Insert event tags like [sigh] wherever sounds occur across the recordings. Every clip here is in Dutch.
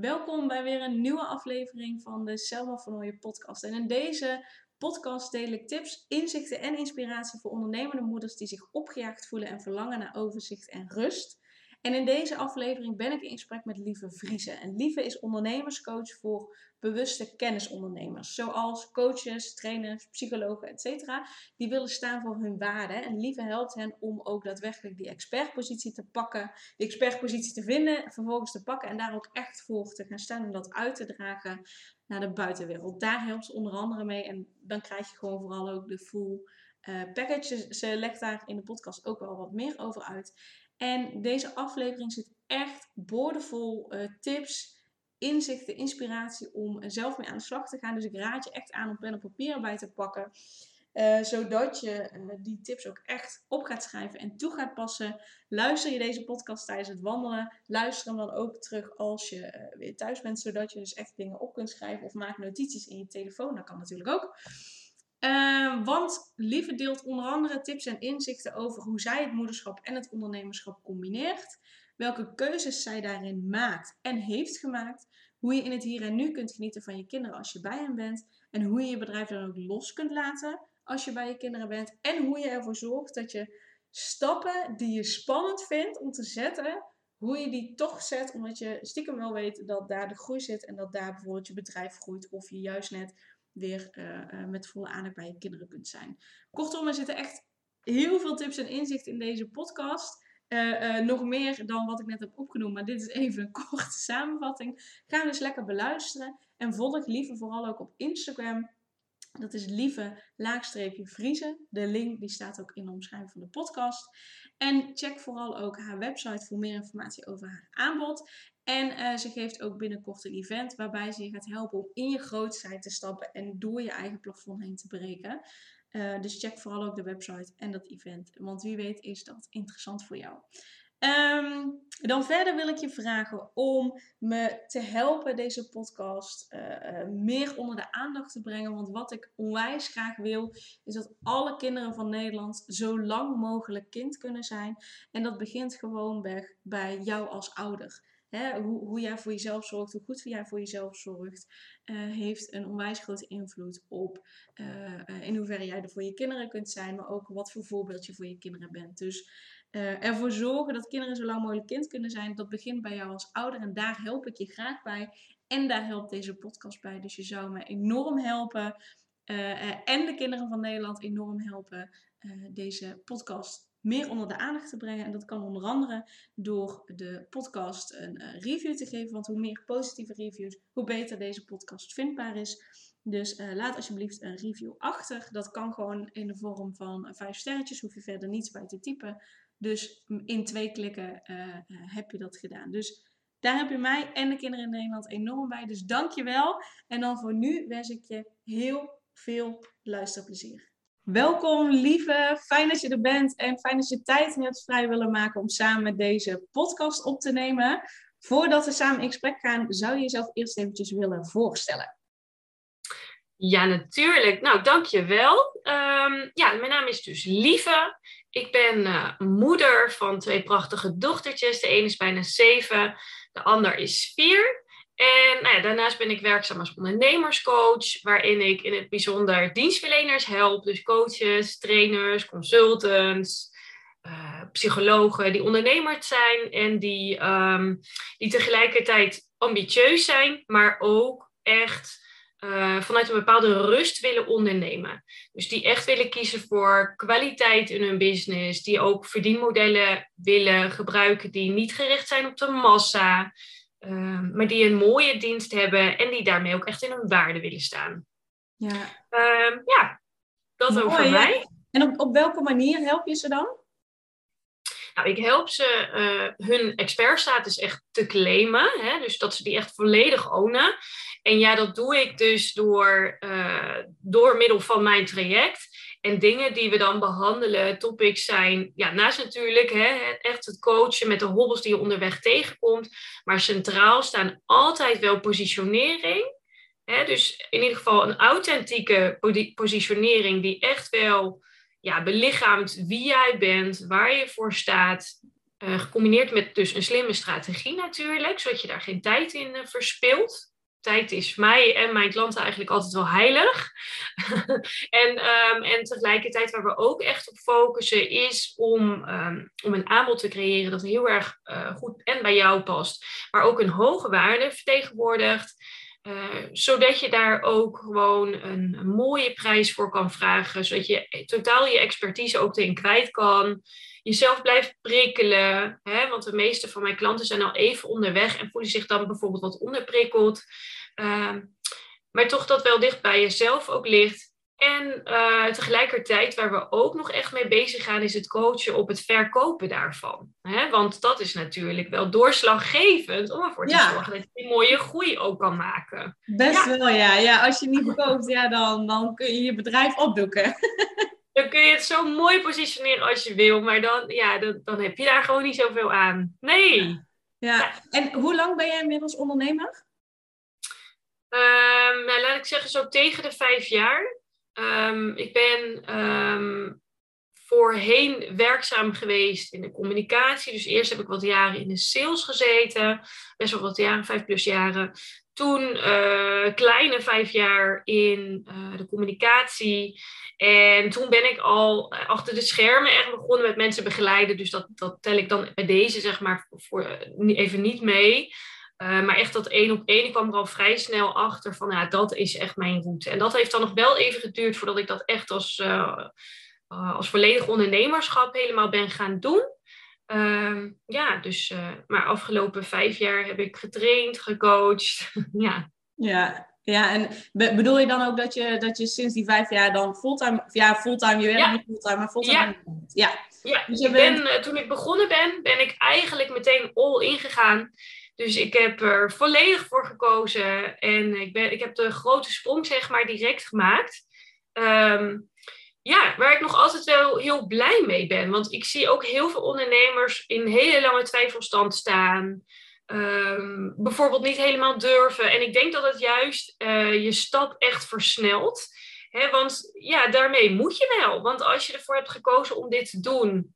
Welkom bij weer een nieuwe aflevering van de Selma van Ooyen podcast. En in deze podcast deel ik tips, inzichten en inspiratie voor ondernemende moeders die zich opgejaagd voelen en verlangen naar overzicht en rust. En in deze aflevering ben ik in gesprek met Lieve Vrieze. En Lieve is ondernemerscoach voor bewuste kennisondernemers. Zoals coaches, trainers, psychologen, etc. Die willen staan voor hun waarde. En Lieve helpt hen om ook daadwerkelijk die expertpositie te pakken. Die expertpositie te vinden, vervolgens te pakken. En daar ook echt voor te gaan staan. Om dat uit te dragen naar de buitenwereld. Daar helpt ze onder andere mee. En dan krijg je gewoon vooral ook de full uh, package. Ze legt daar in de podcast ook wel wat meer over uit. En deze aflevering zit echt boordevol uh, tips, inzichten, inspiratie om zelf mee aan de slag te gaan. Dus ik raad je echt aan om pen en papier bij te pakken. Uh, zodat je uh, die tips ook echt op gaat schrijven en toe gaat passen. Luister je deze podcast tijdens het wandelen. Luister hem dan ook terug als je weer thuis bent. Zodat je dus echt dingen op kunt schrijven. Of maak notities in je telefoon. Dat kan natuurlijk ook. Uh, want Lieve deelt onder andere tips en inzichten over hoe zij het moederschap en het ondernemerschap combineert. Welke keuzes zij daarin maakt en heeft gemaakt. Hoe je in het hier en nu kunt genieten van je kinderen als je bij hen bent. En hoe je je bedrijf dan ook los kunt laten als je bij je kinderen bent. En hoe je ervoor zorgt dat je stappen die je spannend vindt om te zetten, hoe je die toch zet, omdat je stiekem wel weet dat daar de groei zit en dat daar bijvoorbeeld je bedrijf groeit of je juist net weer uh, met volle aandacht bij je kinderen kunt zijn. Kortom, er zitten echt heel veel tips en inzichten in deze podcast. Uh, nog meer dan wat ik net heb opgenoemd, maar dit is even een [laughs] korte samenvatting. Ga dus lekker beluisteren en volg Lieve vooral ook op Instagram. Dat is lieve laagstreepje vriezen. De link die staat ook in de omschrijving van de podcast. En check vooral ook haar website voor meer informatie over haar aanbod. En uh, ze geeft ook binnenkort een event waarbij ze je gaat helpen om in je grootheid te stappen en door je eigen plafond heen te breken. Uh, dus check vooral ook de website en dat event. Want wie weet is dat interessant voor jou. Um, dan verder wil ik je vragen om me te helpen deze podcast uh, meer onder de aandacht te brengen. Want wat ik onwijs graag wil, is dat alle kinderen van Nederland zo lang mogelijk kind kunnen zijn. En dat begint gewoon bij, bij jou als ouder. Hè, hoe, hoe, jij voor jezelf zorgt, hoe goed jij voor jezelf zorgt, uh, heeft een onwijs grote invloed op uh, in hoeverre jij er voor je kinderen kunt zijn, maar ook wat voor voorbeeld je voor je kinderen bent. Dus ervoor zorgen dat kinderen zo lang mogelijk kind kunnen zijn, dat begint bij jou als ouder en daar help ik je graag bij. En daar helpt deze podcast bij. Dus je zou me enorm helpen. en de kinderen van Nederland enorm helpen deze podcast meer onder de aandacht te brengen. En dat kan onder andere door de podcast een uh, review te geven. Want hoe meer positieve reviews, hoe beter deze podcast vindbaar is. Dus uh, laat alsjeblieft een review achter. Dat kan gewoon in de vorm van vijf sterretjes. Hoef je verder niets bij te typen. Dus in twee klikken heb je dat gedaan. Dus daar heb je mij en de kinderen in Nederland enorm bij. Dus dank je wel. En dan voor nu wens ik je heel veel luisterplezier. Welkom, lieve. Fijn dat je er bent en fijn dat je tijd hebt vrij willen maken om samen deze podcast op te nemen. Voordat we samen in gesprek gaan, zou je jezelf eerst eventjes willen voorstellen? Ja, natuurlijk. Nou, dankjewel. Um, ja, mijn naam is dus Lieve. Ik ben uh, moeder van twee prachtige dochtertjes. De ene is bijna zeven, de ander is vier. En nou daarnaast ben ik werkzaam als ondernemerscoach, waarin ik in het bijzonder dienstverleners help. Dus coaches, trainers, consultants, uh, psychologen die ondernemers zijn en die, um, die tegelijkertijd ambitieus zijn, maar ook echt uh, vanuit een bepaalde rust willen ondernemen. Dus die echt willen kiezen voor kwaliteit in hun business, die ook verdienmodellen willen gebruiken die niet gericht zijn op de massa. Ehm, maar die een mooie dienst hebben en die daarmee ook echt in hun waarde willen staan. Ja, uh, ja dat Mooi, over mij. En op, op welke manier help je ze dan? Nou, ik help ze uh, hun expertstatus echt te claimen. Hè? Dus dat ze die echt volledig ownen. En ja, dat doe ik dus door, uh, door middel van mijn traject. En dingen die we dan behandelen, topics zijn, ja, naast natuurlijk hè, echt het coachen met de hobbels die je onderweg tegenkomt. Maar centraal staan altijd wel positionering. Hè, dus in ieder geval een authentieke positionering die echt wel ja, belichaamt wie jij bent, waar je voor staat. gecombineerd met dus een slimme strategie natuurlijk, zodat je daar geen tijd in verspilt tijd is mij en mijn klanten eigenlijk altijd wel heilig. [laughs] en, um, en tegelijkertijd waar we ook echt op focussen is om, um, om een aanbod te creëren dat heel erg uh, goed en bij jou past, maar ook een hoge waarde vertegenwoordigt. Uh, zodat je daar ook gewoon een, een, mooie prijs voor kan vragen. Zodat je totaal je expertise ook erin kwijt kan. Jezelf blijft prikkelen. Hè? Want de meeste van mijn klanten zijn al even onderweg en voelen zich dan bijvoorbeeld wat onderprikkeld. Ehm, maar toch dat wel dicht bij jezelf ook ligt. En uh, tegelijkertijd, waar we ook nog echt mee bezig gaan, is het coachen op het verkopen daarvan. Hè? Want dat is natuurlijk wel doorslaggevend om ervoor te zorgen dat je een mooie groei ook kan maken. Best wel, ja. ja. Als je niet verkoopt, ja, dan, dan kun je je bedrijf opdoeken. [laughs] dan kun je het zo mooi positioneren als je wil, maar dan, ja, dan, dan heb je daar gewoon niet zoveel aan. Nee. Ja. En hoe lang ben jij inmiddels ondernemer? Um, nou, laat ik zeggen, zo tegen de vijf jaar. Um, ik ben um, voorheen werkzaam geweest in de communicatie. Dus eerst heb ik wat jaren in de sales gezeten. Best wel wat jaren, vijf plus jaren. Toen uh, kleine vijf jaar in uh, de communicatie. En toen ben ik al achter de schermen echt begonnen met mensen begeleiden. Dus dat, dat tel ik dan bij deze zeg maar voor, even niet mee. Maar echt dat één op één, ik kwam er al vrij snel achter van ja, dat is echt mijn route. En dat heeft dan nog wel even geduurd voordat ik dat echt als, als volledig ondernemerschap helemaal ben gaan doen. Ehm, ja, dus, maar afgelopen vijf jaar heb ik getraind, gecoacht. [laughs] ja. ja. Ja, en bedoel je dan ook dat je, dat je sinds die vijf jaar dan fulltime, ja, fulltime, je werkt ja. niet fulltime, maar fulltime. Ja, ja. ja. Dus je ben, toen ik begonnen ben, ben ik eigenlijk meteen all in gegaan. Dus ik heb er volledig voor gekozen en ik, ben, ik heb de grote sprong zeg maar direct gemaakt. Um, ja, waar ik nog altijd wel heel blij mee ben. Want ik zie ook heel veel ondernemers in hele lange twijfelstand staan. Um, bijvoorbeeld niet helemaal durven. En ik denk dat het juist uh, je stap echt versnelt. He, want ja, daarmee moet je wel. Want als je ervoor hebt gekozen om dit te doen.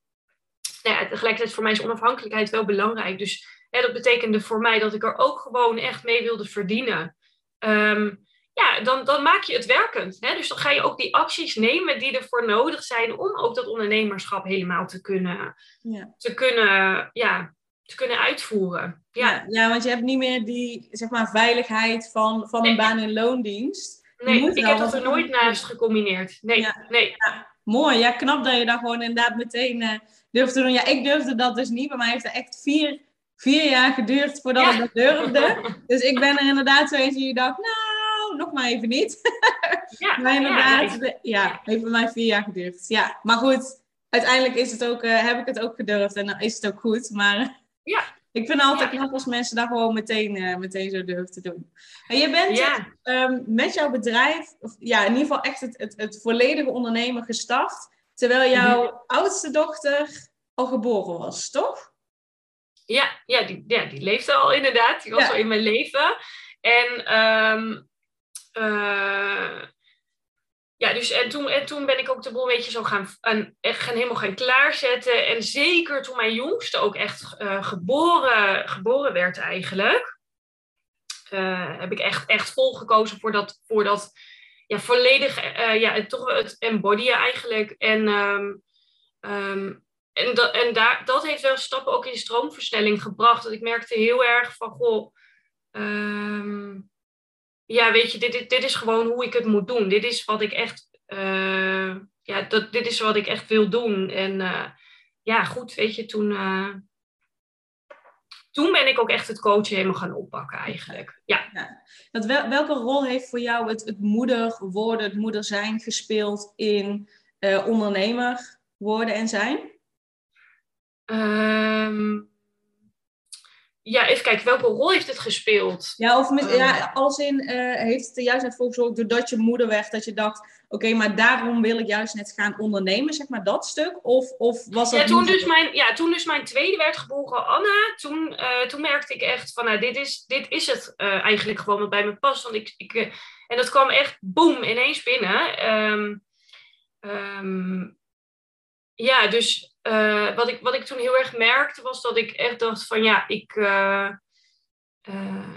Nou ja, tegelijkertijd voor mij is onafhankelijkheid wel belangrijk. Dus dat betekende voor mij dat ik er ook gewoon echt mee wilde verdienen. Um, ja, dan, dan maak je het werkend. Hè? Dus dan ga je ook die acties nemen die ervoor nodig zijn om ook dat ondernemerschap helemaal te kunnen, ja. te kunnen, ja, te kunnen uitvoeren. Ja. ja. Ja, want je hebt niet meer die zeg maar, veiligheid van, van een baan in loondienst. Nee, ik heb dat er nooit naast gecombineerd. Nee, nee. mooi, ja, knap dat je dat gewoon inderdaad meteen uh, durft te doen. Ja, ik durfde dat dus niet. Bij mij heeft er echt vier vier jaar geduurd voordat ik dat durfde. [laughs] Dus ik ben er inderdaad zo eens die dacht, nou, nog maar even niet. Ja, [laughs] maar inderdaad, ja, ja, heeft bij mij vier jaar geduurd. Ja, maar goed, uiteindelijk is het ook, uh, heb ik het ook gedurfd en dan is het ook goed. Maar ja. [laughs] ik vind het altijd knap als mensen dat gewoon meteen, uh, meteen zo durven te doen. En je bent um, met jouw bedrijf, of, ja, in ieder geval echt het, het, het volledige ondernemen gestart. Terwijl jouw mhm. oudste dochter al geboren was, toch? Ja, ja, die, ja, die leefde al inderdaad. Die was al in mijn leven. En, um, uh, ja, dus, en, toen, en toen ben ik ook de boel een beetje zo gaan, en, gaan, helemaal gaan klaarzetten. En zeker toen mijn jongste ook echt uh, geboren, geboren werd eigenlijk. Uh, heb ik echt, echt vol gekozen voor dat, voor dat ja, volledig, ja, toch het embodyen eigenlijk. En um, um, en, dat, en daar, dat heeft wel stappen ook in stroomversnelling gebracht. Dat ik merkte heel erg van, goh, um, ja, weet je, dit, dit, dit, is gewoon hoe ik het moet doen. Dit is wat ik echt, uh, ja, dat, dit is wat ik echt wil doen. En uh, ja, goed, weet je, toen, uh, toen ben ik ook echt het coachen helemaal gaan oppakken eigenlijk. Ja. ja. Dat wel, welke rol heeft voor jou het, het moeder worden, het moeder zijn gespeeld in ondernemer worden en zijn? Um, ja, even kijken, welke rol heeft het gespeeld? Ja, of met, ja, ehm. als in, uh, heeft het er juist net voor gezorgd, doordat je moeder werd, dat je dacht, oké, maar daarom wil ik juist net gaan ondernemen, zeg maar, dat stuk? Of, of was dat ja, toen dus mijn, ja, toen dus mijn tweede werd geboren, Anna, toen, uh, toen merkte ik echt van, nou, dit is, dit is het uh, eigenlijk gewoon wat bij me past. Want ik, ik, en dat kwam echt, boem, ineens binnen. Um, um, ja, dus uh, wat, ik, wat ik toen heel erg merkte was dat ik echt dacht van ja, ik, uh, uh,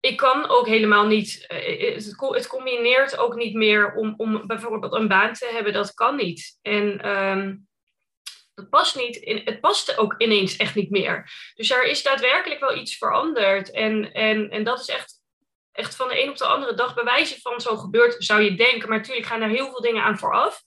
ik kan ook helemaal niet, het, het, combineert ook niet meer om, om bijvoorbeeld een baan te hebben, dat kan niet. En um, dat past niet, in, het paste ook ineens echt niet meer. Dus er is daadwerkelijk wel iets veranderd. En, en, en dat is echt, echt van de een op de andere dag bewijzen van zo gebeurt, zou je denken. Maar natuurlijk gaan er heel veel dingen aan vooraf.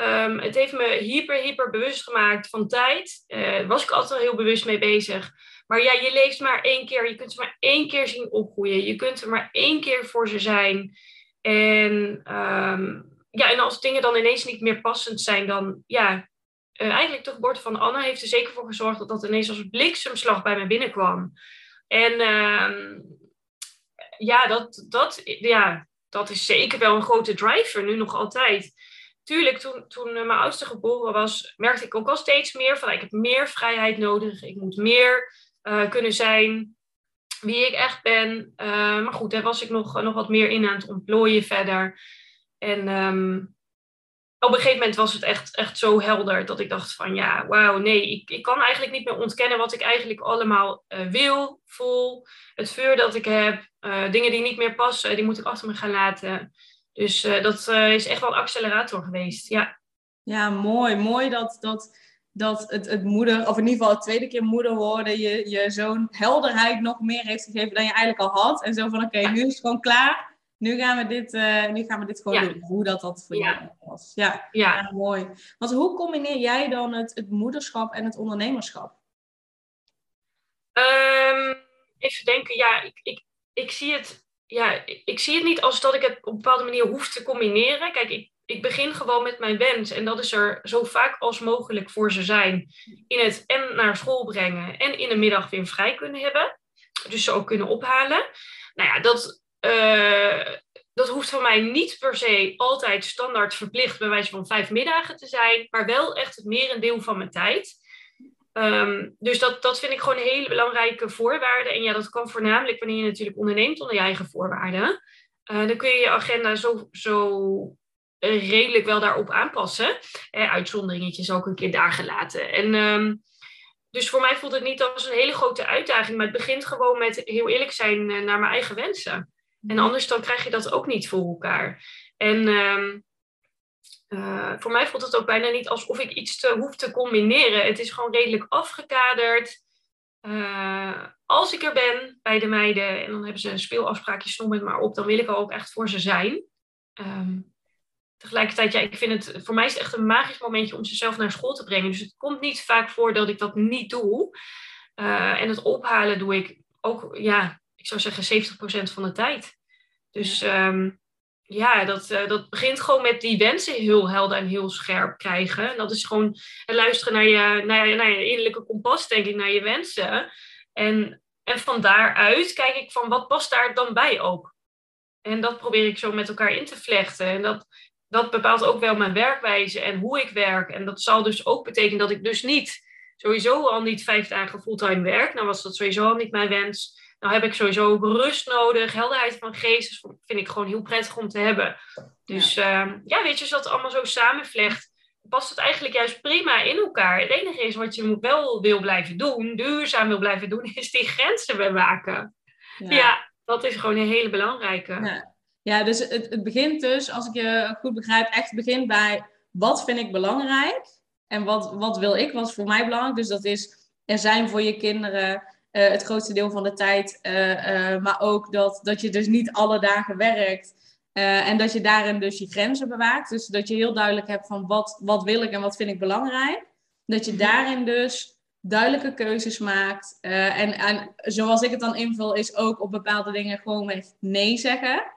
Um, het heeft me hyper, hyper bewust gemaakt van tijd. Uh, daar was ik altijd al heel bewust mee bezig. Maar ja, je leeft maar één keer. Je kunt ze maar één keer zien opgroeien. Je kunt er maar één keer voor ze zijn. En, um, ja, en als dingen dan ineens niet meer passend zijn, dan ja, uh, eigenlijk de geboorte van Anna heeft er zeker voor gezorgd dat dat ineens als bliksemslag bij mij binnenkwam. En uh, ja, dat, dat, ja, dat is zeker wel een grote driver, nu nog altijd. Tuurlijk, toen, toen mijn oudste geboren was, merkte ik ook al steeds meer van ik heb meer vrijheid nodig. Ik moet meer uh, kunnen zijn wie ik echt ben. Uh, maar goed, daar was ik nog, nog wat meer in aan het ontplooien verder. En um, op een gegeven moment was het echt, echt zo helder dat ik dacht van ja, wauw, nee, ik, ik kan eigenlijk niet meer ontkennen wat ik eigenlijk allemaal wil, voel, het vuur dat ik heb, dingen die niet meer passen, die moet ik achter me gaan laten. Dus uh, dat is echt wel een accelerator geweest, ja. Ja, mooi. Mooi dat, dat, dat het, het moeder, of in ieder geval het tweede keer moeder worden, je, je zo'n helderheid nog meer heeft gegeven dan je eigenlijk al had. En zo van oké, okay, nu is het gewoon klaar nu gaan we dit, uh, nu gaan we dit gewoon doen. Hoe dat, dat voor ja. jou was. Ja, ja. mooi. Want hoe combineer jij dan het, het moederschap en het ondernemerschap? Um, even denken, ja, ik, ik, ik, zie het, ja, ik zie het niet als dat ik het op een bepaalde manier hoef te combineren. Kijk, ik, ik begin gewoon met mijn wens. En dat is er zo vaak als mogelijk voor ze zijn. In het en naar school brengen en in de middag weer vrij kunnen hebben. Dus ze ook kunnen ophalen. Nou ja, dat, uh, dat hoeft voor mij niet per se altijd standaard verplicht bij wijze van vijf middagen te zijn, maar wel echt het merendeel van mijn tijd. Um, dus dat, dat vind ik gewoon een hele belangrijke voorwaarde. En ja, dat kan voornamelijk wanneer je natuurlijk onderneemt onder je eigen voorwaarden. Uh, dan kun je je agenda zo, zo redelijk wel daarop aanpassen. Eh, uitzonderingetjes ook een keer daar gelaten. En um, dus voor mij voelt het niet als een hele grote uitdaging, maar het begint gewoon met heel eerlijk zijn naar mijn eigen wensen. En anders dan krijg je dat ook niet voor elkaar. En uh, uh, voor mij voelt het ook bijna niet alsof ik iets te, hoef te combineren. Het is gewoon redelijk afgekaderd. Uh, als ik er ben bij de meiden en dan hebben ze een speelafspraakje, noem het maar op, dan wil ik er ook echt voor ze zijn. Um, tegelijkertijd, ja, ik vind het, voor mij is het echt een magisch momentje om ze zelf naar school te brengen. Dus het komt niet vaak voor dat ik dat niet doe. Uh, en het ophalen doe ik ook, ja, ik zou zeggen 70% van de tijd. Dus um, ja, dat, uh, dat begint gewoon met die wensen heel helder en heel scherp krijgen. En dat is gewoon luisteren naar je, naar, innerlijke kompas, denk ik, naar je wensen. En, en van daaruit kijk ik van wat past daar dan bij ook. En dat probeer ik zo met elkaar in te vlechten. En dat, dat bepaalt ook wel mijn werkwijze en hoe ik werk. En dat zal dus ook betekenen dat ik dus niet, sowieso al niet vijf dagen fulltime werk. Nou was dat sowieso al niet mijn wens. Nou heb ik sowieso ook rust nodig, helderheid van geest. Dus vind ik gewoon heel prettig om te hebben. Dus ja, uh, ja weet je, als dat allemaal zo samenvlecht, past het eigenlijk juist prima in elkaar. Het enige is wat je wel wil blijven doen, duurzaam wil blijven doen, [laughs] is die grenzen bewaken. Ja, ja dat is gewoon een hele belangrijke. Ja, ja dus het, het begint dus, als ik je goed begrijp, echt begint bij wat vind ik belangrijk en wat, wat wil ik, wat is voor mij belangrijk. Dus dat is er zijn voor je kinderen uh, het grootste deel van de tijd. Uh, uh, maar ook dat, dat je dus niet alle dagen werkt. en dat je daarin dus je grenzen bewaakt. Dus dat je heel duidelijk hebt van wat, wat wil ik en wat vind ik belangrijk. Dat je mhm. daarin dus duidelijke keuzes maakt. en, en zoals ik het dan invul, is ook op bepaalde dingen gewoon met nee zeggen.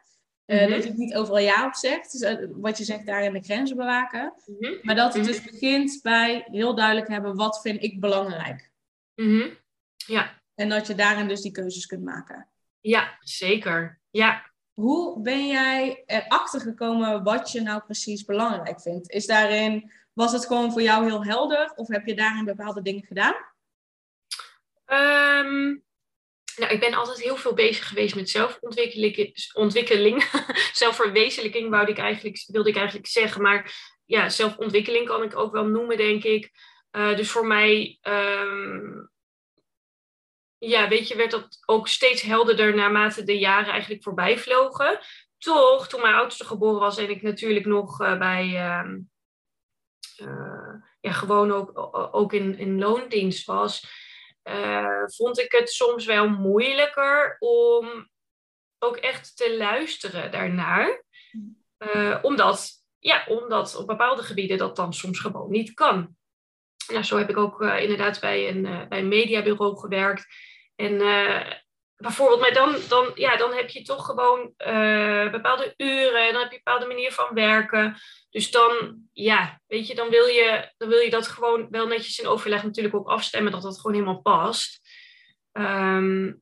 Uh, Dat je het niet overal ja op zegt. Dus wat je zegt, daarin de grenzen bewaken. Mm -hmm. Maar dat het dus begint bij heel duidelijk hebben, wat vind ik belangrijk. Mm -hmm. Ja. En dat je daarin dus die keuzes kunt maken. Ja, zeker. Ja. Hoe ben jij erachter gekomen wat je nou precies belangrijk vindt? Is daarin, was het gewoon voor jou heel helder of heb je daarin bepaalde dingen gedaan? Um, nou, ik ben altijd heel veel bezig geweest met zelfontwikkeling, ontwikkeling, [laughs] zelfverwezenlijking, wou ik eigenlijk, wilde ik eigenlijk zeggen. Maar ja, zelfontwikkeling kan ik ook wel noemen, denk ik. dus voor mij, ehm, ja, weet je, werd dat ook steeds helderder naarmate de jaren eigenlijk voorbij vlogen. Toch, toen mijn oudste geboren was en ik natuurlijk nog bij, ehm, ja, gewoon ook, ook in, in loondienst was, vond ik het soms wel moeilijker om ook echt te luisteren daarnaar. Omdat, ja, omdat op bepaalde gebieden dat dan soms gewoon niet kan. Nou, zo heb ik ook inderdaad bij een, bij een mediabureau gewerkt. En bijvoorbeeld, maar dan, dan, ja, dan heb je toch gewoon bepaalde uren en dan heb je een bepaalde manier van werken. Dus dan, ja, weet je, dan wil je, dan wil je dat gewoon wel netjes in overleg natuurlijk ook afstemmen dat dat gewoon helemaal past. Um,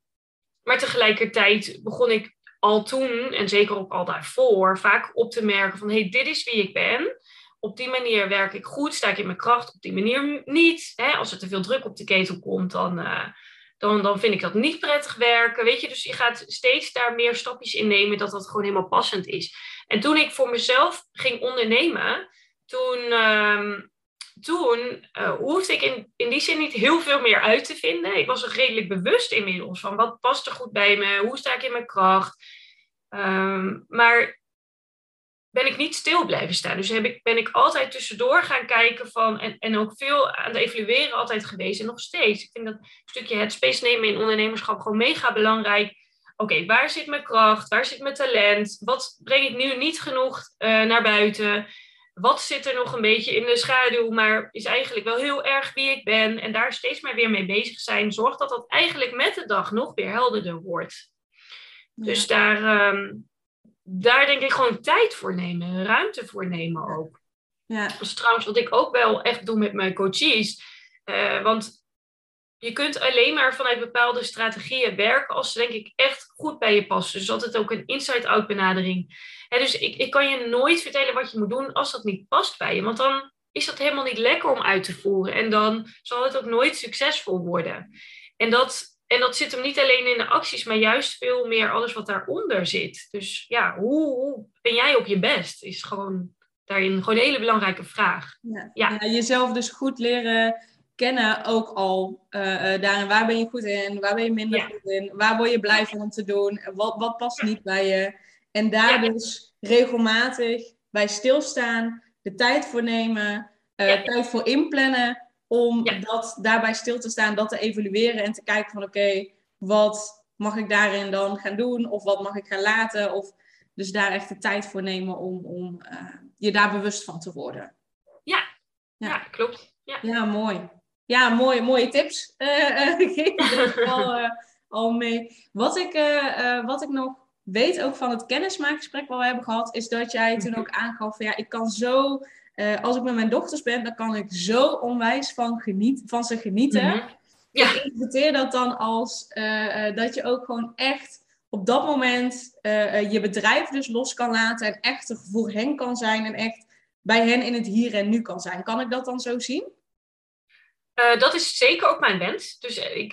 maar tegelijkertijd begon ik al toen, en zeker ook al daarvoor, vaak op te merken van hé, hey, dit is wie ik ben. Op die manier werk ik goed, sta ik in mijn kracht, op die manier niet. Hè? Als er te veel druk op de ketel komt, dan, uh, dan, dan vind ik dat niet prettig werken. Weet je, dus je gaat steeds daar meer stapjes in nemen dat dat gewoon helemaal passend is. En toen ik voor mezelf ging ondernemen, toen, uh, toen uh, hoefde ik in, in die zin niet heel veel meer uit te vinden. Ik was er redelijk bewust inmiddels van wat past er goed bij me, hoe sta ik in mijn kracht. Um, maar ben ik niet stil blijven staan. Dus heb ik, ben ik altijd tussendoor gaan kijken van, en, en ook veel aan het evalueren altijd geweest en nog steeds. Ik vind dat stukje het space nemen in ondernemerschap gewoon mega belangrijk. Oké, waar zit mijn kracht? Waar zit mijn talent? Wat breng ik nu niet genoeg uh, naar buiten? wat zit er nog een beetje in de schaduw, maar is eigenlijk wel heel erg wie ik ben. En daar steeds maar weer mee bezig zijn, zorgt dat dat eigenlijk met de dag nog weer helderder wordt. Dus daar, ehm, daar denk ik gewoon tijd voor nemen, ruimte voor nemen ook. Ja. Dat is trouwens wat ik ook wel echt doe met mijn coaches. Uh, want je kunt alleen maar vanuit bepaalde strategieën werken als ze denk ik echt goed bij je passen. Dus altijd ook een inside-out benadering. dus ik, ik kan je nooit vertellen wat je moet doen als dat niet past bij je. Want dan is dat helemaal niet lekker om uit te voeren. En dan zal het ook nooit succesvol worden. En dat, en dat zit hem niet alleen in de acties, maar juist veel meer alles wat daaronder zit. Dus ja, hoe, hoe ben jij op je best? Is gewoon daarin gewoon een hele belangrijke vraag. Ja. ja. ja jezelf dus goed leren kennen ook al uh, daarin. Waar ben je goed in? Waar ben je minder goed in? Waar word je blij van om te doen? Wat, wat past niet bij je? En daar dus regelmatig bij stilstaan, de tijd voor nemen, uh, tijd voor inplannen, om dat daarbij stil te staan, dat te evalueren en te kijken van oké, wat mag ik daarin dan gaan doen? Of wat mag ik gaan laten? Of dus daar echt de tijd voor nemen om, om je daar bewust van te worden. Ja, ja. klopt. Ja. ja, mooi ja, mooie, mooie tips uh, [laughs] geef ik al, uh, al mee. Wat ik, wat ik nog weet, ook van het kennismaakgesprek wat we hebben gehad, is dat jij toen ook aangaf van ja, ik kan zo, als ik met mijn dochters ben, dan kan ik zo onwijs van, geniet, van ze genieten. Mm -hmm. Ja. Ik interpreteer dat dan als dat je ook gewoon echt op dat moment je bedrijf dus los kan laten en echt er voor hen kan zijn en echt bij hen in het hier en nu kan zijn. Kan ik dat dan zo zien? Dat is zeker ook mijn wens. Dus ik,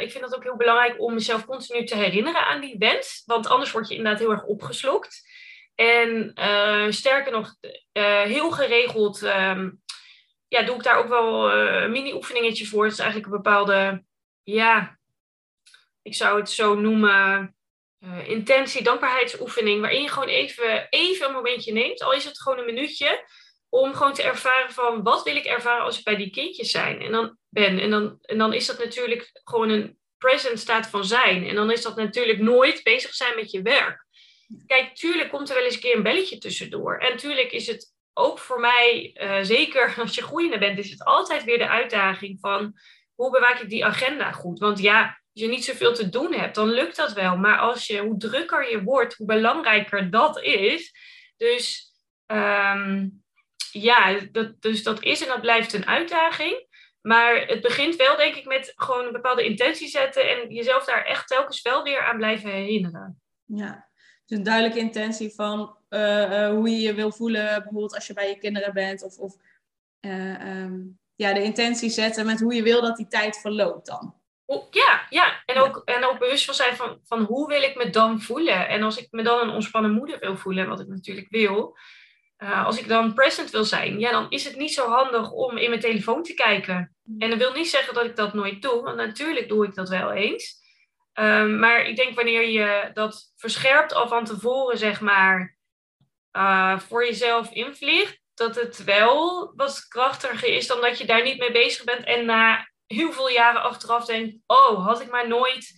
ik vind het ook heel belangrijk om mezelf continu te herinneren aan die wens. Want anders word je inderdaad heel erg opgeslokt. En uh, sterker nog, heel geregeld um, ja, doe ik daar ook wel een mini-oefeningetje voor. Het is eigenlijk een bepaalde, ja, ik zou het zo noemen, intentie, dankbaarheidsoefening. Waarin je gewoon even, even een momentje neemt. Al is het gewoon een minuutje om gewoon te ervaren van wat wil ik ervaren als ik bij die kindjes zijn en dan ben. En dan, en dan is dat natuurlijk gewoon een present staat van zijn. En dan is dat natuurlijk nooit bezig zijn met je werk. Kijk, tuurlijk komt er wel eens een keer een belletje tussendoor. En tuurlijk is het ook voor mij, uh, zeker [laughs] als je groeiende bent, is het altijd weer de uitdaging van hoe bewaak ik die agenda goed? Want ja, als je niet zoveel te doen hebt, dan lukt dat wel. Maar als je, hoe drukker je wordt, hoe belangrijker dat is. Dus um, ja, dat, dus dat is en dat blijft een uitdaging. Maar het begint wel, denk ik, met gewoon een bepaalde intentie zetten en jezelf daar echt telkens wel weer aan blijven herinneren. Ja, dus een duidelijke intentie van uh, uh, hoe je je wil voelen, bijvoorbeeld als je bij je kinderen bent. Of, of uh, um, ja, de intentie zetten met hoe je wil dat die tijd verloopt dan. Ja, ja. En, ook, en ook bewust van zijn van, van hoe wil ik me dan voelen. En als ik me dan een ontspannen moeder wil voelen, wat ik natuurlijk wil, eh, als ik dan present wil zijn, ja, dan is het niet zo handig om in mijn telefoon te kijken. En dat wil niet zeggen dat ik dat nooit doe, want natuurlijk doe ik dat wel eens. Ehm, maar ik denk wanneer je dat verscherpt al van tevoren, zeg maar, uh, voor jezelf invliegt, dat het wel wat krachtiger is dan dat je daar niet mee bezig bent en na heel veel jaren achteraf denkt, oh, had ik maar nooit,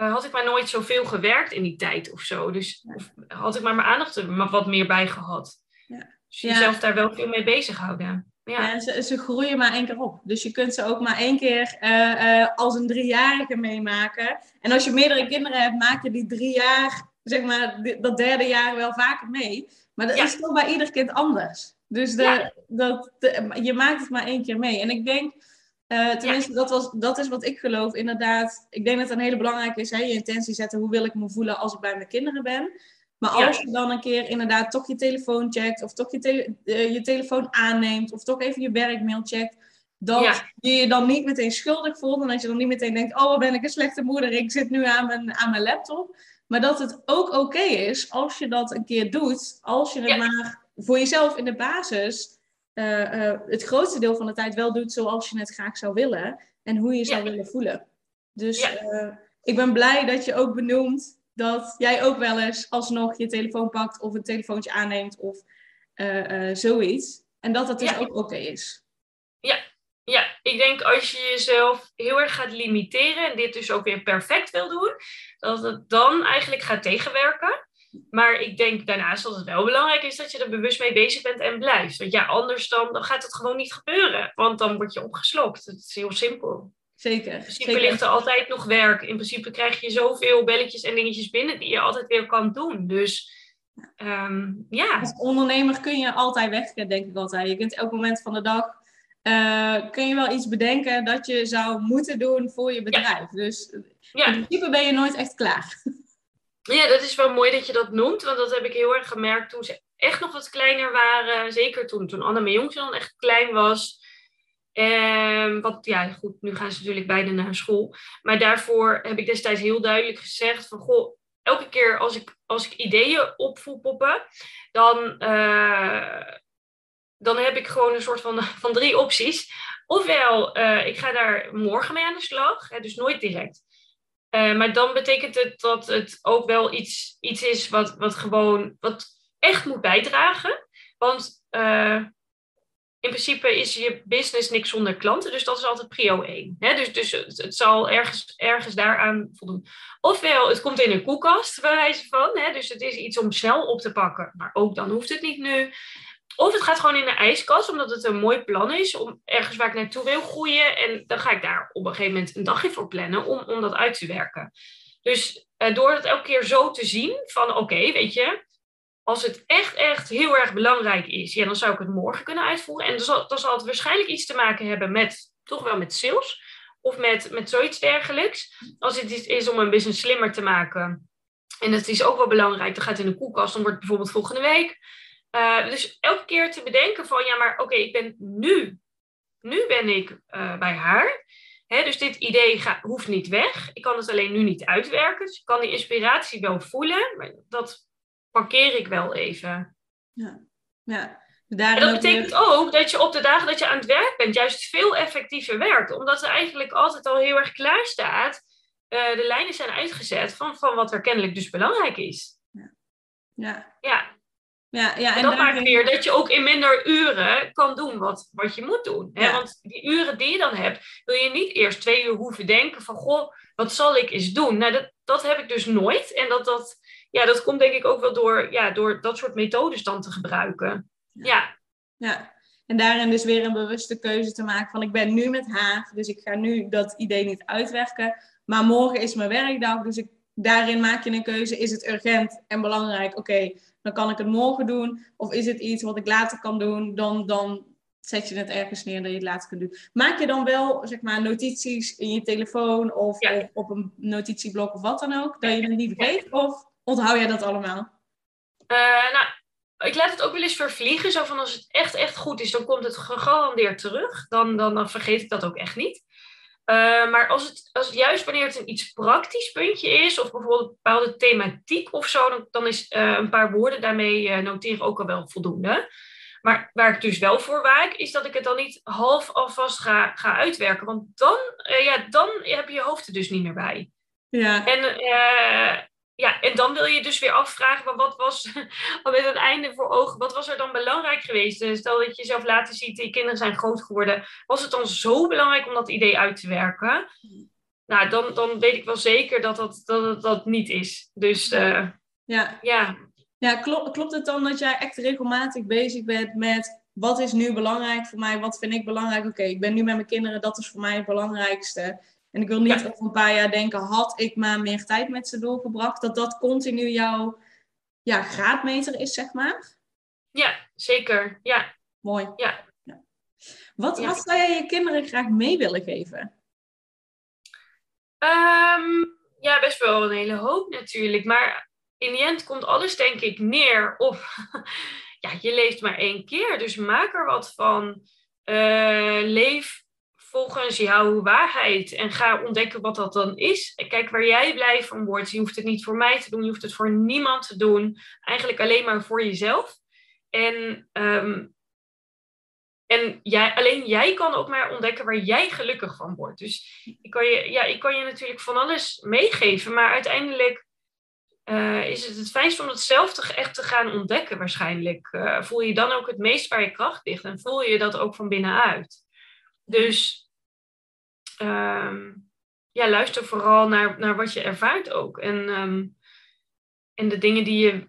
uh, had ik maar nooit zoveel gewerkt in die tijd of zo. Dus of had ik maar mijn aandacht er wat meer bij gehad. Ja. Dus jezelf daar wel veel mee bezighouden. Ja, ja ze, ze, groeien maar één keer op. Dus je kunt ze ook maar één keer uh, uh, als een driejarige meemaken. En als je meerdere kinderen hebt, maak je die drie jaar, zeg maar, dat derde jaar wel vaker mee. Maar dat is toch bij ieder kind anders. Dus de, dat, je maakt het maar één keer mee. En ik denk, uh, tenminste, dat, was, dat is wat ik geloof. Inderdaad, ik denk dat het een hele belangrijke is. Hè? Je intentie zetten, hoe wil ik me voelen als ik bij mijn kinderen ben. Maar als je dan een keer inderdaad toch je telefoon checkt, of toch je, uh, je telefoon aanneemt, of toch even je werkmail checkt, dat je je dan niet meteen schuldig voelt. En dat je dan niet meteen denkt, oh, ben ik een slechte moeder, ik zit nu aan mijn, aan mijn laptop. Maar dat het ook oké is als je dat een keer doet, als je het maar voor jezelf in de basis uh, uh, het grootste deel van de tijd wel doet zoals je het graag zou willen en hoe je zou willen voelen. Dus ik ben blij dat je ook benoemt dat jij ook wel eens alsnog je telefoon pakt of een telefoontje aanneemt of uh, uh, zoiets. En dat dat dus ook oké is. Ja. ja, ik denk als je jezelf heel erg gaat limiteren en dit dus ook weer perfect wil doen, dat het dan eigenlijk gaat tegenwerken. Maar ik denk daarnaast dat het wel belangrijk is dat je er bewust mee bezig bent en blijft. Want ja, anders dan, dan gaat het gewoon niet gebeuren. Want dan word je opgeslokt. Het is heel simpel. Zeker. In principe zeker. ligt er altijd nog werk. In principe krijg je zoveel belletjes en dingetjes binnen die je altijd weer kan doen. Dus um, ja. Als ondernemer kun je altijd weg, denk ik altijd. Je kunt elk moment van de dag uh, kun je wel iets bedenken dat je zou moeten doen voor je bedrijf. Dus ja. in principe ben je nooit echt klaar. [laughs] Ja, dat is wel mooi dat je dat noemt. Want dat heb ik heel erg gemerkt toen ze echt nog wat kleiner waren. Zeker toen, toen Anne mijn jongste dan echt klein was. Um, wat, ja, goed, nu gaan ze natuurlijk beide naar school. Maar daarvoor heb ik destijds heel duidelijk gezegd van, goh, elke keer als ik, als ik ideeën op voel poppen, dan, uh, dan heb ik gewoon een soort van, [laughs] van drie opties. Ofwel, uh, ik ga daar morgen mee aan de slag, hè, dus nooit direct. Uh, maar dan betekent het dat het ook wel iets, iets is wat, wat gewoon, wat echt moet bijdragen. Want in principe is je business niks zonder klanten. Dus dat is altijd prio 1. Hè? Dus, dus het, zal ergens, ergens daaraan voldoen. Ofwel, het komt in een koelkast, bij wijze van. Hè? Dus het is iets om snel op te pakken. Maar ook dan hoeft het niet nu. Of het gaat gewoon in de ijskast, omdat het een mooi plan is. Om ergens waar ik naartoe wil groeien. En dan ga ik daar op een gegeven moment een dagje voor plannen om, om dat uit te werken. Dus uh, door het elke keer zo te zien van oké, weet je, als het echt, echt heel erg belangrijk is, ja, dan zou ik het morgen kunnen uitvoeren. En dan zal, dan zal het waarschijnlijk iets te maken hebben met, toch wel met sales. Of met, met zoiets dergelijks. Als het is om een business slimmer te maken. En dat is ook wel belangrijk. Dan gaat in de koelkast, dan wordt het bijvoorbeeld volgende week. Uh, dus elke keer te bedenken van, ja, maar oké, ik ben nu, nu ben ik uh, bij haar. Dus dit idee hoeft niet weg. Ik kan het alleen nu niet uitwerken. Dus ik kan die inspiratie wel voelen. Maar dat parkeer ik wel even. Ja, ja. En dat betekent ook dat je op de dagen dat je aan het werk bent, juist veel effectiever werkt. Omdat er eigenlijk altijd al heel erg klaar staat. Uh, de lijnen zijn uitgezet van, van wat er kennelijk dus belangrijk is. Ja. Ja. ja. Ja, ja, en, dat maakt weer dat je ook in minder uren kan doen wat, wat je moet doen. Hè? Want die uren die je dan hebt, wil je niet eerst twee uur hoeven denken van... Goh, wat zal ik eens doen? Nou, dat, dat heb ik dus nooit. En dat, dat, ja, dat komt denk ik ook wel door, ja, door dat soort methodes dan te gebruiken. Ja. Ja, en daarin dus weer een bewuste keuze te maken van ik ben nu met haar, dus ik ga nu dat idee niet uitwerken. Maar morgen is mijn werkdag, dus ik, daarin maak je een keuze. Is het urgent en belangrijk? Oké, dan kan ik het morgen doen. Of is het iets wat ik later kan doen? Dan, dan zet je het ergens neer dat je het later kunt doen. Maak je dan wel, zeg maar, notities in je telefoon of, of op een notitieblok of wat dan ook, dat je het niet vergeet? Of onthoud jij dat allemaal? Uh, nou, ik laat het ook wel eens vervliegen. Zo van als het echt, echt goed is, dan komt het gegarandeerd terug. Dan, dan, dan vergeet ik dat ook echt niet. Eh, maar als het, als het juist wanneer het een iets praktisch puntje is, of bijvoorbeeld een bepaalde thematiek of zo, dan, dan is uh, een paar woorden daarmee noteren ook al wel voldoende. Maar waar ik dus wel voor waak, is dat ik het dan niet half alvast ga, ga uitwerken. Want dan, ja, dan heb je je hoofd er dus niet meer bij. Ja. En ja, en dan wil je dus weer afvragen, maar wat was [laughs] al met het einde voor ogen, wat was er dan belangrijk geweest? Dus stel dat je jezelf later ziet, je kinderen zijn groot geworden. Was het dan zo belangrijk om dat idee uit te werken? Nou, dan, dan weet ik wel zeker dat dat, dat, dat, dat niet is. Dus uh, ja. ja. Ja, klopt, klopt het dan dat jij echt regelmatig bezig bent met wat is nu belangrijk voor mij? Wat vind ik belangrijk? Oké, ik ben nu met mijn kinderen, dat is voor mij het belangrijkste. En ik wil niet over een paar jaar denken, had ik maar meer tijd met ze doorgebracht, dat dat continu jouw ja, graadmeter is, zeg maar? Ja, zeker. Ja. Mooi. Ja. ja. Wat, wat zou jij je kinderen graag mee willen geven? Um, ja, best wel een hele hoop natuurlijk. Maar in die end komt alles denk ik neer op... [laughs] ja, je leeft maar één keer, dus maak er wat van. Uh, leef volgens jouw waarheid en ga ontdekken wat dat dan is. Kijk waar jij blij van wordt. Je hoeft het niet voor mij te doen, je hoeft het voor niemand te doen. Eigenlijk alleen maar voor jezelf. En, um, en jij, alleen jij kan ook maar ontdekken waar jij gelukkig van wordt. Dus ik kan je, ja, ik kan je natuurlijk van alles meegeven, maar uiteindelijk uh, is het het fijnst om het zelf te, echt te gaan ontdekken waarschijnlijk. Uh, voel je dan ook het meest waar je kracht ligt en voel je dat ook van binnenuit. Dus um, ja, luister vooral naar, naar wat je ervaart ook. En, um, en de dingen die je,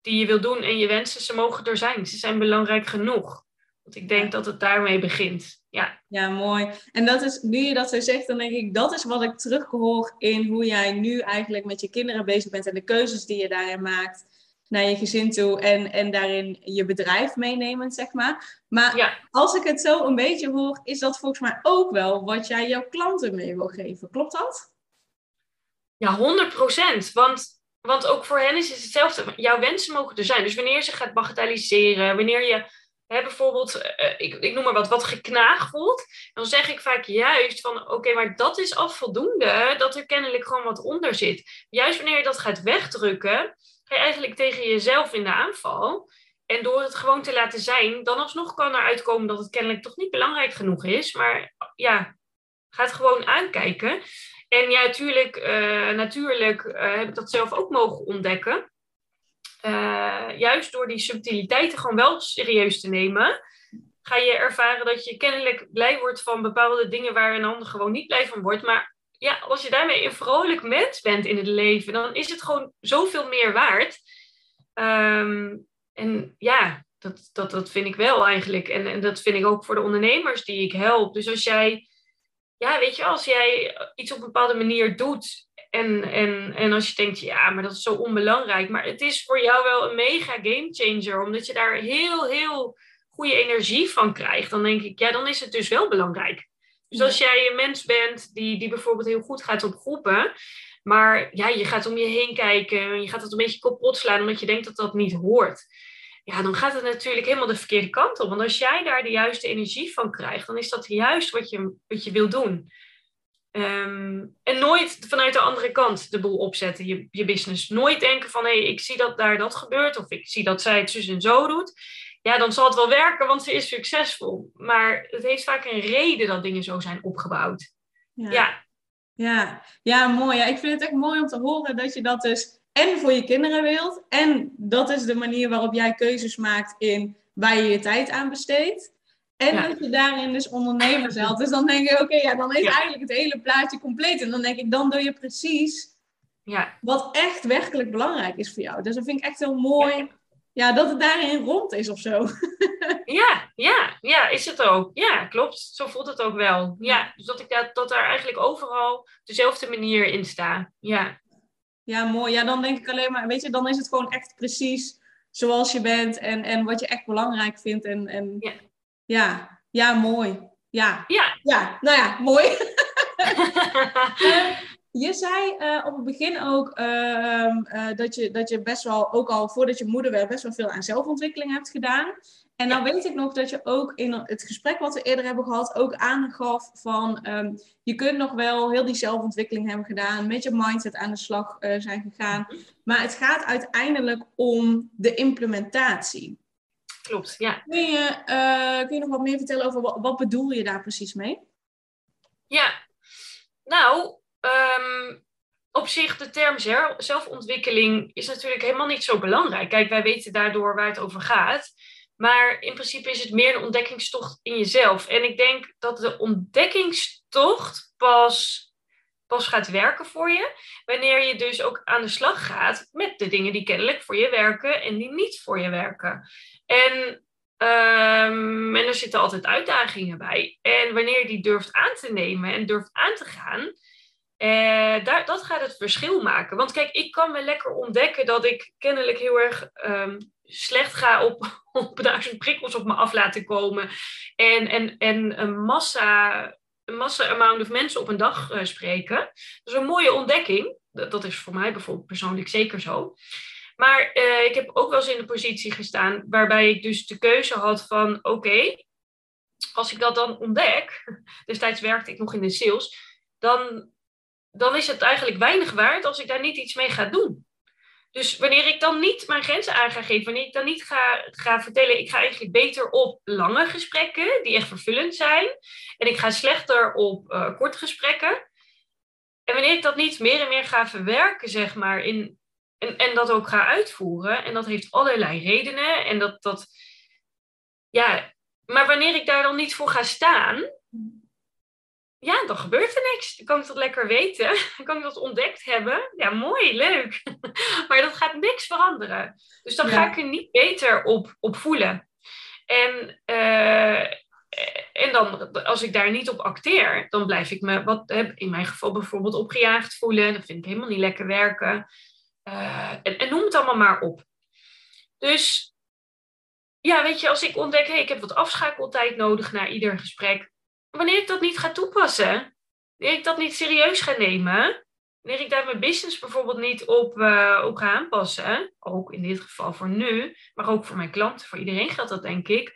die je wil doen en je wensen, ze mogen er zijn. Ze zijn belangrijk genoeg. Want ik denk dat het daarmee begint. Ja. ja, mooi. En dat is, nu je dat zo zegt, dan denk ik, dat is wat ik terughoor in hoe jij nu eigenlijk met je kinderen bezig bent en de keuzes die je daarin maakt naar je gezin toe en, en daarin je bedrijf meenemend, zeg maar. Maar ja. als ik het zo een beetje hoor, is dat volgens mij ook wel wat jij jouw klanten mee wil geven. Klopt dat? Ja, 100%. Want, want ook voor hen is het hetzelfde. Jouw wensen mogen er zijn. Dus wanneer ze gaat bagatelliseren, wanneer je hè, bijvoorbeeld, uh, ik, ik noem maar wat, wat geknaag voelt, dan zeg ik vaak juist van, oké, maar dat is al voldoende, dat er kennelijk gewoon wat onder zit. Juist wanneer je dat gaat wegdrukken, ga je eigenlijk tegen jezelf in de aanval. En door het gewoon te laten zijn, dan alsnog kan er uitkomen dat het kennelijk toch niet belangrijk genoeg is. Maar ja, ga het gewoon aankijken. En ja, natuurlijk, uh, natuurlijk uh, heb ik dat zelf ook mogen ontdekken. Uh, juist door die subtiliteiten gewoon wel serieus te nemen, ga je ervaren dat je kennelijk blij wordt van bepaalde dingen waar een ander gewoon niet blij van wordt. Maar ja, als je daarmee een vrolijk mens bent in het leven, dan is het gewoon zoveel meer waard. Um, en ja, dat, dat, dat vind ik wel eigenlijk. En, en dat vind ik ook voor de ondernemers die ik help. Dus als jij, ja, weet je, als jij iets op een bepaalde manier doet. En, en, en als je denkt, ja, maar dat is zo onbelangrijk. Maar het is voor jou wel een mega game changer. Omdat je daar heel, heel goede energie van krijgt. Dan denk ik, ja, dan is het dus wel belangrijk. Dus als jij een mens bent die, die bijvoorbeeld heel goed gaat op groepen, maar ja, je gaat om je heen kijken en je gaat het een beetje kapot slaan omdat je denkt dat dat niet hoort. Ja, dan gaat het natuurlijk helemaal de verkeerde kant op. Want als jij daar de juiste energie van krijgt, dan is dat juist wat je, wat je wil doen. Um, en nooit vanuit de andere kant de boel opzetten, je, je business. Nooit denken van, hé, hey, ik zie dat daar dat gebeurt, of ik zie dat zij het zus en zo doet ja, dan zal het wel werken, want ze is succesvol. Maar het heeft vaak een reden dat dingen zo zijn opgebouwd. Ja. Ja, ja. ja mooi. Ja, ik vind het echt mooi om te horen dat je dat dus en voor je kinderen wilt. En dat is de manier waarop jij keuzes maakt in waar je je tijd aan besteedt. En ja. dat je daarin dus ondernemer zelf. Dus dan denk ik, oké, ja, dan is ja. eigenlijk het hele plaatje compleet. En dan denk ik, dan doe je precies ja. wat echt werkelijk belangrijk is voor jou. Dus dat vind ik echt heel mooi ja, dat het daarin rond is of zo. [laughs] ja, ja, ja, is het ook. Ja, klopt. Zo voelt het ook wel. Ja, dus dat ik dat, dat daar eigenlijk overal dezelfde manier in sta. Ja. Ja, mooi. Ja, dan denk ik alleen maar, weet je, dan is het gewoon echt precies zoals je bent en, en wat je echt belangrijk vindt. En, en ja. ja, ja, mooi. Ja. Ja. Ja, nou ja, mooi. [laughs] [laughs] je zei uh, op het begin ook uh, uh, dat, je, dat je best wel, ook al voordat je moeder werd, best wel veel aan zelfontwikkeling hebt gedaan. En dan weet ik nog dat je ook in het gesprek wat we eerder hebben gehad, ook aangaf van um, je kunt nog wel heel die zelfontwikkeling hebben gedaan, met je mindset aan de slag zijn gegaan. Maar het gaat uiteindelijk om de implementatie. Klopt, ja. Kun je, kun je nog wat meer vertellen over wat, wat bedoel je daar precies mee? Ja, nou, um, op zich de term zelfontwikkeling is natuurlijk helemaal niet zo belangrijk. Kijk, wij weten daardoor waar het over gaat. Maar in principe is het meer een ontdekkingstocht in jezelf. En ik denk dat de ontdekkingstocht pas, pas gaat werken voor je. Wanneer je dus ook aan de slag gaat met de dingen die kennelijk voor je werken en die niet voor je werken. En Um, en er zitten altijd uitdagingen bij. En wanneer je die durft aan te nemen en durft aan te gaan, daar, dat gaat het verschil maken. Want kijk, ik kan me lekker ontdekken dat ik kennelijk heel erg um, slecht ga op, [laughs] op duizend prikkels op me af laten komen. En, en, en een massa, een massa amount of mensen op een dag uh, spreken. Dat is een mooie ontdekking. Dat, dat is voor mij bijvoorbeeld persoonlijk zeker zo. Maar uh, ik heb ook wel eens in de positie gestaan waarbij ik dus de keuze had van oké, als ik dat dan ontdek, [laughs] destijds werkte ik nog in de sales, dan, dan is het eigenlijk weinig waard als ik daar niet iets mee ga doen. Dus wanneer ik dan niet mijn grenzen aan ga geven, wanneer ik dan niet ga, ga vertellen, ik ga eigenlijk beter op lange gesprekken die echt vervullend zijn. En ik ga slechter op uh, korte gesprekken. En wanneer ik dat niet meer en meer ga verwerken, zeg maar, in, en, en dat ook ga uitvoeren. En dat heeft allerlei redenen. En dat, dat, ja, maar wanneer ik daar dan niet voor ga staan, ja, dan gebeurt er niks. Dan kan ik dat lekker weten. [laughs] Dan kan ik dat ontdekt hebben. Ja, mooi, leuk. [laughs] Maar dat gaat niks veranderen. Dus dan ga ik er niet beter op, op voelen. En, uh, en dan, als ik daar niet op acteer, dan blijf ik me, wat, in mijn geval bijvoorbeeld, opgejaagd voelen. Dat vind ik helemaal niet lekker werken. Uh, en, en, noem het allemaal maar op. Dus ja, weet je, als ik ontdek, hey, ik heb wat afschakeltijd nodig na ieder gesprek. Wanneer ik dat niet ga toepassen, wanneer ik dat niet serieus ga nemen, wanneer ik daar mijn business bijvoorbeeld niet op, uh, op ga aanpassen, ook in dit geval voor nu, maar ook voor mijn klanten, voor iedereen geldt dat denk ik,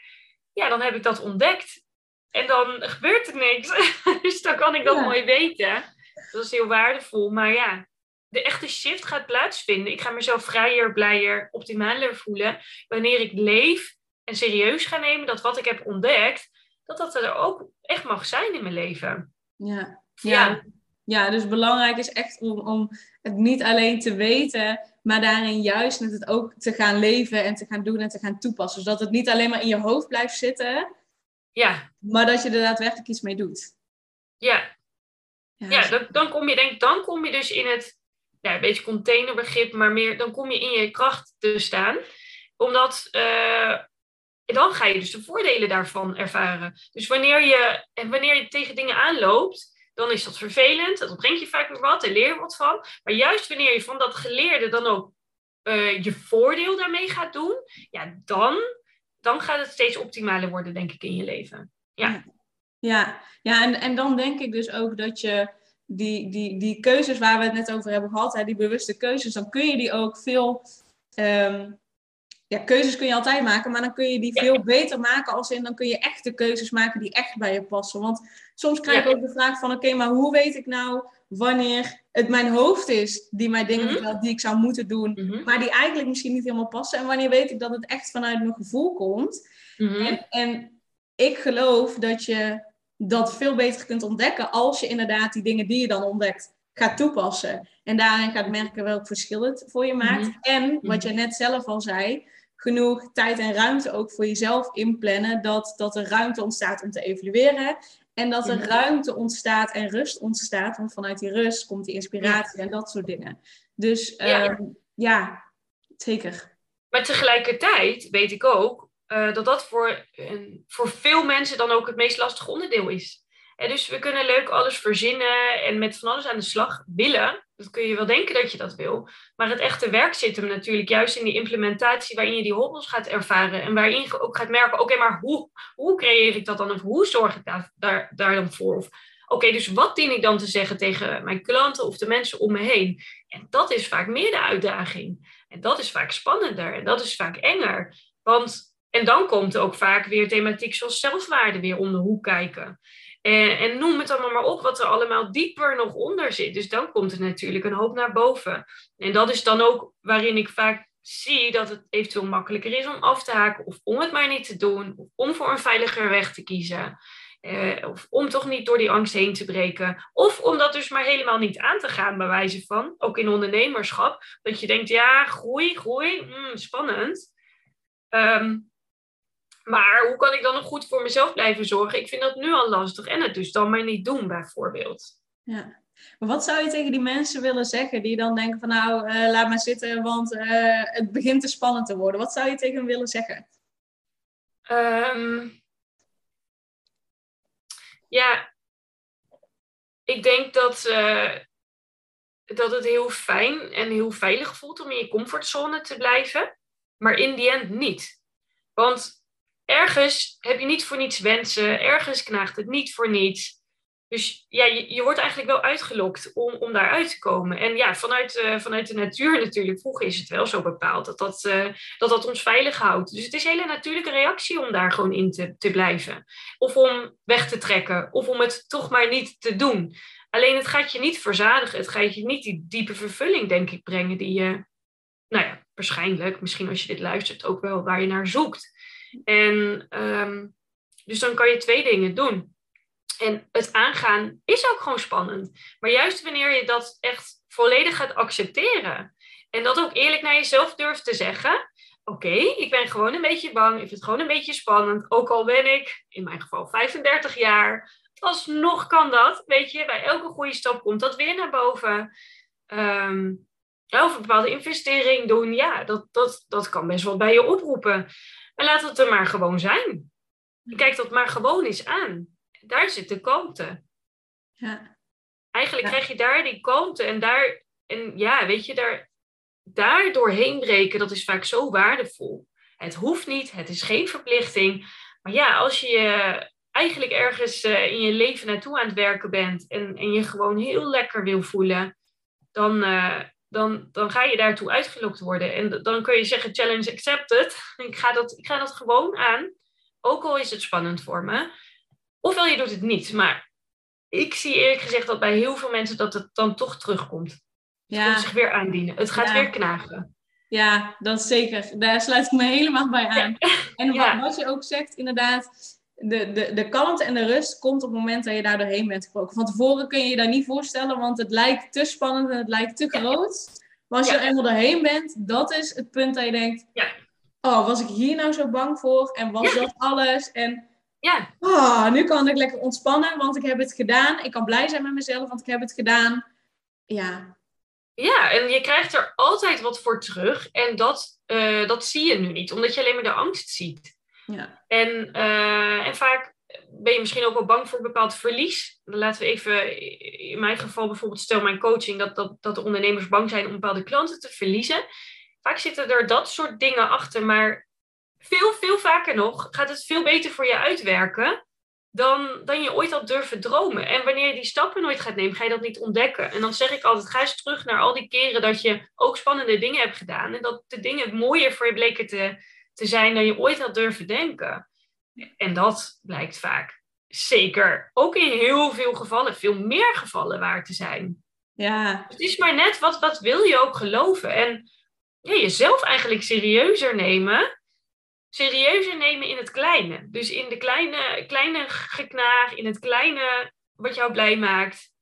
ja, dan heb ik dat ontdekt. En dan gebeurt er niks. [laughs] dus dan kan ik dat mooi weten. Dat is heel waardevol. Maar ja, de echte shift gaat plaatsvinden. Ik ga mezelf vrijer, blijer, optimaler voelen. Wanneer ik leef en serieus ga nemen dat wat ik heb ontdekt, dat dat er ook echt mag zijn in mijn leven. Ja, ja. ja. dus belangrijk is echt om, om het niet alleen te weten, maar daarin juist met het ook te gaan leven en te gaan doen en te gaan toepassen. Zodat het niet alleen maar in je hoofd blijft zitten, ja. maar dat je er daadwerkelijk iets mee doet. Ja, ja, ja dan, dan, kom je, denk, dan kom je dus in het ja, een beetje containerbegrip, maar meer, dan kom je in je kracht te staan. Omdat uh, dan ga je dus de voordelen daarvan ervaren. Dus wanneer je, en wanneer je tegen dingen aanloopt, dan is dat vervelend. Dat brengt je vaak nog wat en leer je wat van. Maar juist wanneer je van dat geleerde dan ook uh, je voordeel daarmee gaat doen, ja, dan, dan gaat het steeds optimaler worden, denk ik, in je leven. Ja, ja, ja en, en dan denk ik dus ook dat je die, die, die keuzes waar we het net over hebben gehad, hè, die bewuste keuzes, dan kun je die ook veel. Um, ja, keuzes kun je altijd maken, maar dan kun je die veel beter maken als in dan kun je echte keuzes maken die echt bij je passen. Want soms krijg ik ook de vraag van oké, maar hoe weet ik nou wanneer het mijn hoofd is die mij dingen mm -hmm. die ik zou moeten doen, mm -hmm. maar die eigenlijk misschien niet helemaal passen. En wanneer weet ik dat het echt vanuit mijn gevoel komt. Mm -hmm. en, en ik geloof dat je dat veel beter kunt ontdekken als je inderdaad die dingen die je dan ontdekt gaat toepassen. En daarin gaat merken welk verschil het voor je maakt. -hmm. En wat je net zelf al zei, genoeg tijd en ruimte ook voor jezelf inplannen. Dat, dat er ruimte ontstaat om te evalueren. En dat er ruimte ontstaat en rust ontstaat. Want vanuit die rust komt die inspiratie ja. en dat soort dingen. Dus ja. Um, ja, zeker. Maar tegelijkertijd weet ik ook uh, dat dat voor, uh, voor veel mensen dan ook het meest lastige onderdeel is. Dus we kunnen leuk alles verzinnen en met van alles aan de slag willen. Dat kun je wel denken dat je dat wil. Maar het echte werk zit hem natuurlijk juist in die implementatie waarin je die hobbels gaat ervaren. En waarin je ook gaat merken, oké, maar hoe, hoe creëer ik dat dan? Of hoe zorg ik daar, daar, daar dan voor? Of Oké, dus wat dien ik dan te zeggen tegen mijn klanten of de mensen om me heen? En dat is vaak meer de uitdaging. En dat is vaak spannender en dat is vaak enger. Want, en dan komt ook vaak weer thematiek zoals zelfwaarde weer om de hoek kijken. En, en, noem het allemaal maar op wat er allemaal dieper nog onder zit. Dus dan komt er natuurlijk een hoop naar boven. En dat is dan ook waarin ik vaak zie dat het eventueel makkelijker is om af te haken of om het maar niet te doen, of om voor een veiliger weg te kiezen. Eh, of om toch niet door die angst heen te breken. Of om dat dus maar helemaal niet aan te gaan, bij wijze van, ook in ondernemerschap. Dat je denkt, ja, groei, groei, mm, spannend. Ehm, maar hoe kan ik dan nog goed voor mezelf blijven zorgen? Ik vind dat nu al lastig en het dus dan maar niet doen, bijvoorbeeld. Ja. Maar wat zou je tegen die mensen willen zeggen die dan denken van nou, uh, laat maar zitten, want uh, het begint te spannend te worden. Wat zou je tegen hen willen zeggen? Um, ja, ik denk dat, uh, dat het heel fijn en heel veilig voelt om in je comfortzone te blijven, maar in die end niet. Want ergens heb je niet voor niets wensen, ergens knaagt het niet voor niets. Dus ja, je, je wordt eigenlijk wel uitgelokt om, om daaruit te komen. En ja, vanuit, uh, vanuit de natuur natuurlijk, vroeger is het wel zo bepaald dat dat, uh, dat dat ons veilig houdt. Dus het is een hele natuurlijke reactie om daar gewoon in te, te blijven. Of om weg te trekken, of om het toch maar niet te doen. Alleen het gaat je niet verzadigen, het gaat je niet die diepe vervulling, denk ik, brengen die je, nou ja, waarschijnlijk, misschien als je dit luistert, ook wel waar je naar zoekt. En um, dus dan kan je twee dingen doen. En het aangaan is ook gewoon spannend. Maar juist wanneer je dat echt volledig gaat accepteren. En dat ook eerlijk naar jezelf durft te zeggen. Oké, ik ben gewoon een beetje bang. Ik vind het gewoon een beetje spannend. Ook al ben ik, in mijn geval, 35 jaar. Alsnog kan dat. Weet je, bij elke goede stap komt dat weer naar boven. Um, of een bepaalde investering doen. Ja, dat, dat, dat kan best wel bij je oproepen. Maar laat het er maar gewoon zijn. Kijk dat maar gewoon eens aan daar zit de kalmte. Ja. Eigenlijk krijg je daar die kalmte en daar, en ja, weet je, daar, daar doorheen breken, dat is vaak zo waardevol. Het hoeft niet, het is geen verplichting. Maar ja, als je eigenlijk ergens uh, in je leven naartoe aan het werken bent en, en je gewoon heel lekker wil voelen, dan, uh, dan, dan ga je daartoe uitgelokt worden. En dan kun je zeggen, challenge accepted. [laughs] Ik ga dat, ik ga dat gewoon aan. Ook al is het spannend voor me. Ofwel je doet het niet. Maar ik zie eerlijk gezegd dat bij heel veel mensen dat het dan toch terugkomt. Het ja. komt zich weer aandienen. Het gaat weer knagen. Ja, dat zeker. Daar sluit ik me helemaal bij aan. [laughs] En wat, wat, je ook zegt, inderdaad, de, de, de kalmte en de rust komt op het moment dat je daar doorheen bent gebroken. Van tevoren kun je je dat niet voorstellen, want het lijkt te spannend en het lijkt te groot. Maar als je er eenmaal doorheen bent, dat is het punt dat je denkt, oh, was ik hier nou zo bang voor? En was dat alles? En ja. Oh, nu kan ik lekker ontspannen, want ik heb het gedaan. Ik kan blij zijn met mezelf, want ik heb het gedaan. Ja. Ja, en je krijgt er altijd wat voor terug. En dat, uh, dat zie je nu niet, omdat je alleen maar de angst ziet. En, uh, en vaak ben je misschien ook wel bang voor een bepaald verlies. Dan laten we even, in mijn geval bijvoorbeeld, stel mijn coaching, dat, dat, dat de ondernemers bang zijn om bepaalde klanten te verliezen. Vaak zitten er dat soort dingen achter, maar veel, veel vaker nog gaat het veel beter voor je uitwerken dan, dan je ooit had durven dromen. En wanneer je die stappen nooit gaat nemen, ga je dat niet ontdekken. En dan zeg ik altijd, ga eens terug naar al die keren dat je ook spannende dingen hebt gedaan. En dat de dingen mooier voor je bleken te, te zijn dan je ooit had durven denken. En dat blijkt vaak zeker ook in heel veel gevallen, veel meer gevallen waar te zijn. Ja. Het is maar net, wat, wat wil je ook geloven? En ja, jezelf eigenlijk serieuzer nemen serieuzer nemen in het kleine. Dus in de kleine, kleine geknaag, in het kleine wat jou blij maakt.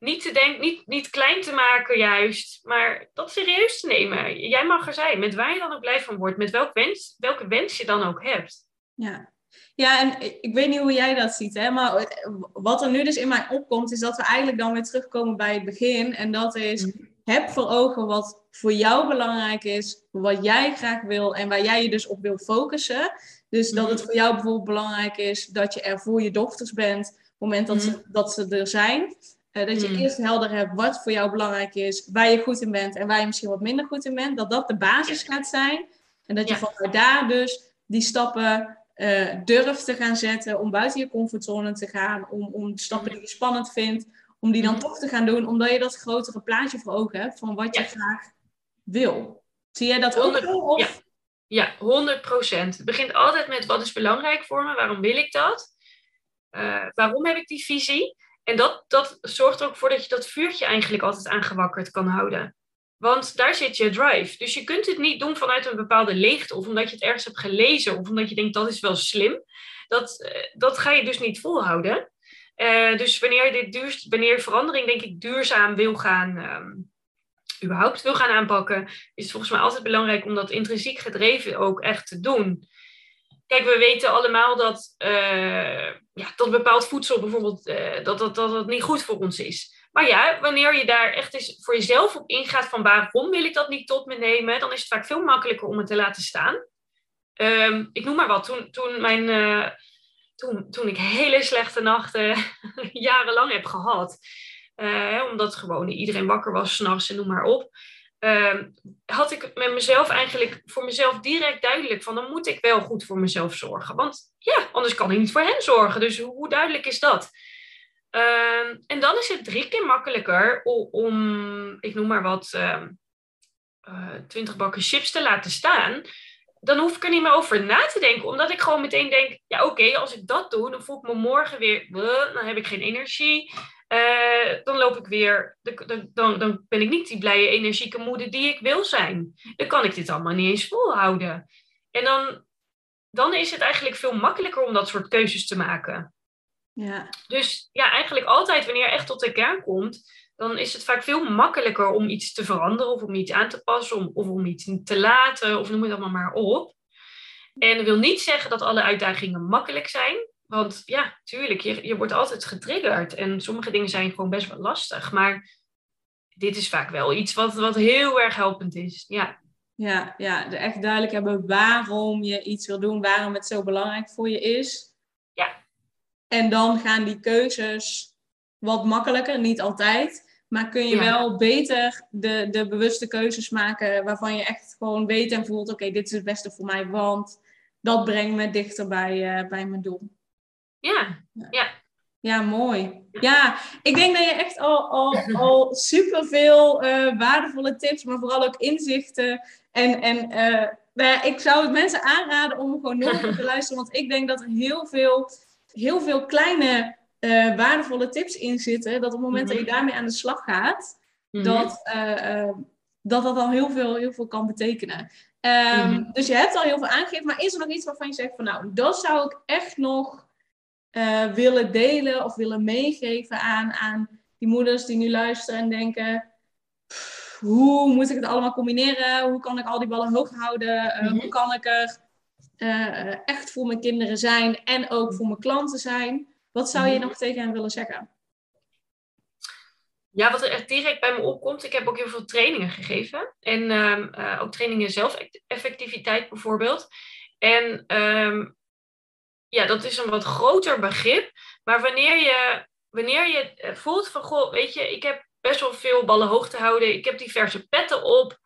Niet, te denk, niet, niet klein te maken juist, maar dat serieus te nemen. Jij mag er zijn, met waar je dan ook blij van wordt, met welk wens, welke wens je dan ook hebt. Ja. Ja, en ik weet niet hoe jij dat ziet, hè? maar wat er nu dus in mij opkomt, is dat we eigenlijk dan weer terugkomen bij het begin. En dat is, mhm heb voor ogen wat voor jou belangrijk is, wat jij graag wil en waar jij je dus op wil focussen. Dus dat het mhm. voor jou bijvoorbeeld belangrijk is dat je er voor je dochters bent op het moment dat, ze, mhm. dat ze er zijn. Uh, dat je mhm. eerst helder hebt wat voor jou belangrijk is, waar je goed in bent en waar je misschien wat minder goed in bent. Dat dat de basis gaat zijn. En dat je vanuit daar dus die stappen uh, durft te gaan zetten, om buiten je comfortzone te gaan, om, om stappen die je spannend vindt, om die dan toch te gaan doen, omdat je dat grotere plaatje voor ogen hebt van wat je graag wil. Zie jij dat ook? Ja. ja, 100 procent. Het begint altijd met wat is belangrijk voor me, waarom wil ik dat? Uh, waarom heb ik die visie? En dat, dat zorgt er ook voor dat je dat vuurtje eigenlijk altijd aangewakkerd kan houden. Want daar zit je drive. Dus je kunt het niet doen vanuit een bepaalde leegte. Of omdat je het ergens hebt gelezen. Of omdat je denkt dat is wel slim. Dat, eh, dat ga je dus niet volhouden. Uh, dus wanneer je, dit duurst, wanneer verandering denk ik duurzaam wil gaan, um, überhaupt wil gaan aanpakken, is het volgens mij altijd belangrijk om dat intrinsiek gedreven ook echt te doen. Kijk, we weten allemaal dat, uh, ja, dat bepaald voedsel bijvoorbeeld, uh, dat, dat, dat niet goed voor ons is. Maar ja, wanneer je daar echt eens voor jezelf op ingaat van waarom wil ik dat niet tot me nemen, dan is het vaak veel makkelijker om het te laten staan. Um, ik noem maar wat, toen, toen, mijn, uh, toen, toen ik hele slechte nachten [laughs] jarenlang heb gehad, omdat gewoon iedereen wakker was s'nachts en noem maar op, uh, had ik met mezelf eigenlijk voor mezelf direct duidelijk van dan moet ik wel goed voor mezelf zorgen. Want ja, anders kan ik niet voor hen zorgen. Dus hoe, duidelijk is dat? Uh, en dan is het drie keer makkelijker om, om ik noem maar wat, uh, twintig bakken chips te laten staan. Dan hoef ik er niet meer over na te denken, omdat ik gewoon meteen denk: ja, oké, als ik dat doe, dan voel ik me morgen weer, dan heb ik geen energie. Uh, dan loop ik weer, dan, dan, dan ben ik niet die blije, energieke moeder die ik wil zijn. Dan kan ik dit allemaal niet eens volhouden. En dan, dan is het eigenlijk veel makkelijker om dat soort keuzes te maken. Ja. Dus ja, eigenlijk altijd wanneer je echt tot de kern komt, dan is het vaak veel makkelijker om iets te veranderen of om iets aan te passen om, of om iets te laten of noem het allemaal maar op. En dat wil niet zeggen dat alle uitdagingen makkelijk zijn. Want ja, tuurlijk, je, je wordt altijd getriggerd. En sommige dingen zijn gewoon best wel lastig. Maar dit is vaak wel iets wat, wat heel erg helpend is. Ja. Ja, ja, echt duidelijk hebben waarom je iets wil doen, waarom het zo belangrijk voor je is. Ja. En dan gaan die keuzes wat makkelijker, niet altijd. Maar kun je wel beter de, de bewuste keuzes maken waarvan je echt gewoon weet en voelt: oké, dit is het beste voor mij, want dat brengt me dichter bij, uh, bij mijn doel. Ja, ja. Ja, mooi. Ja, ik denk dat je echt al, al, al superveel uh, waardevolle tips, maar vooral ook inzichten. En, en uh, nou ja, ik zou het mensen aanraden om gewoon nog te [laughs] luisteren, want ik denk dat er heel veel, heel veel kleine uh, waardevolle tips in zitten. Dat op het moment dat je mhm. daarmee aan de slag gaat, mm -hmm. dat, dat dat al heel veel, heel veel kan betekenen. Um, mm -hmm. Dus je hebt al heel veel aangegeven, maar is er nog iets waarvan je zegt van nou, dat zou ik echt nog willen delen of willen meegeven aan, aan die moeders die nu luisteren en denken: hoe moet ik het allemaal combineren? Hoe kan ik al die ballen hoog houden? Hoe kan ik er echt voor mijn kinderen zijn en ook voor mijn klanten zijn? Wat zou je mm-hmm. nog tegen hen willen zeggen? Ja, wat er echt direct bij me opkomt, ik heb ook heel veel trainingen gegeven. En um, ook trainingen zelfeffectiviteit bijvoorbeeld. En um, ja, dat is een wat groter begrip. Maar wanneer je, wanneer je eh, voelt van, goh, weet je, ik heb best wel veel ballen hoog te houden. Ik heb diverse petten op.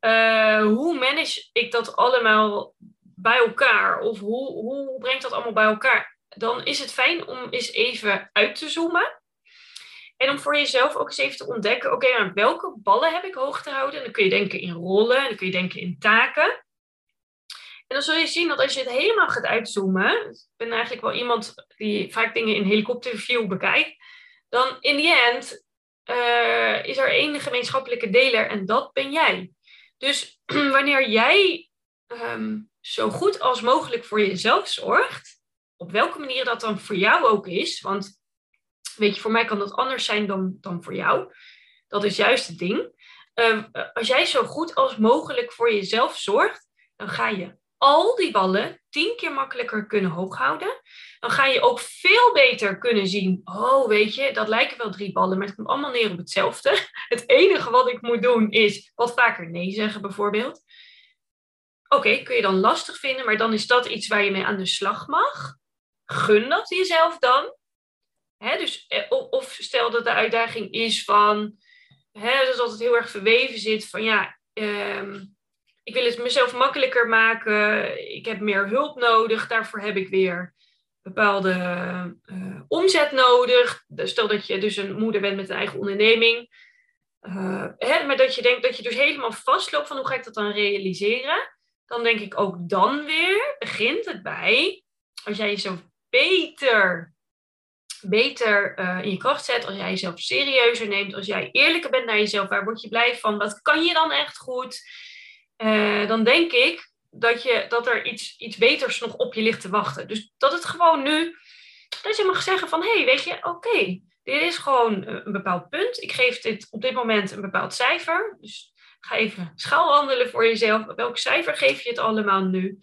Uh, hoe manage ik dat allemaal bij elkaar? Of hoe, hoe brengt dat allemaal bij elkaar? Dan is het fijn om eens even uit te zoomen. En om voor jezelf ook eens even te ontdekken, oké, okay, welke ballen heb ik hoog te houden? En dan kun je denken in rollen, en dan kun je denken in taken. En dan zul je zien dat als je het helemaal gaat uitzoomen, ik ben eigenlijk wel iemand die vaak dingen in helikopterview bekijkt, dan in die end uh, is er één gemeenschappelijke deler en dat ben jij. Dus [clears throat] wanneer jij um, zo goed als mogelijk voor jezelf zorgt, op welke manier dat dan voor jou ook is, want weet je, voor mij kan dat anders zijn dan, dan voor jou. Dat is juist het ding. Uh, als jij zo goed als mogelijk voor jezelf zorgt, dan ga je al die ballen tien keer makkelijker kunnen hooghouden. Dan ga je ook veel beter kunnen zien, oh weet je, dat lijken wel drie ballen, maar het komt allemaal neer op hetzelfde. [laughs] Het enige wat ik moet doen is wat vaker nee zeggen bijvoorbeeld. Oké, kun je dan lastig vinden, maar dan is dat iets waar je mee aan de slag mag. Gun dat jezelf dan. dus, eh, of stel dat de uitdaging is van, hè, dat het heel erg verweven zit van ja, um, ik wil het mezelf makkelijker maken. Ik heb meer hulp nodig. Daarvoor heb ik weer bepaalde uh, omzet nodig. Stel dat je dus een moeder bent met een eigen onderneming. Hè, maar dat je denkt dat je dus helemaal vastloopt van hoe ga ik dat dan realiseren. Dan denk ik ook dan weer begint het bij als jij jezelf beter, beter uh, in je kracht zet, als jij jezelf serieuzer neemt, als jij eerlijker bent naar jezelf, waar word je blij van, wat kan je dan echt goed, uh, dan denk ik dat, je, dat er iets, iets beters nog op je ligt te wachten. Dus dat het gewoon nu, dat je mag zeggen van, hé, hey, weet je, oké, dit is gewoon een bepaald punt. Ik geef dit op dit moment een bepaald cijfer. Dus ga even schaalwandelen voor jezelf. Welk cijfer geef je het allemaal nu?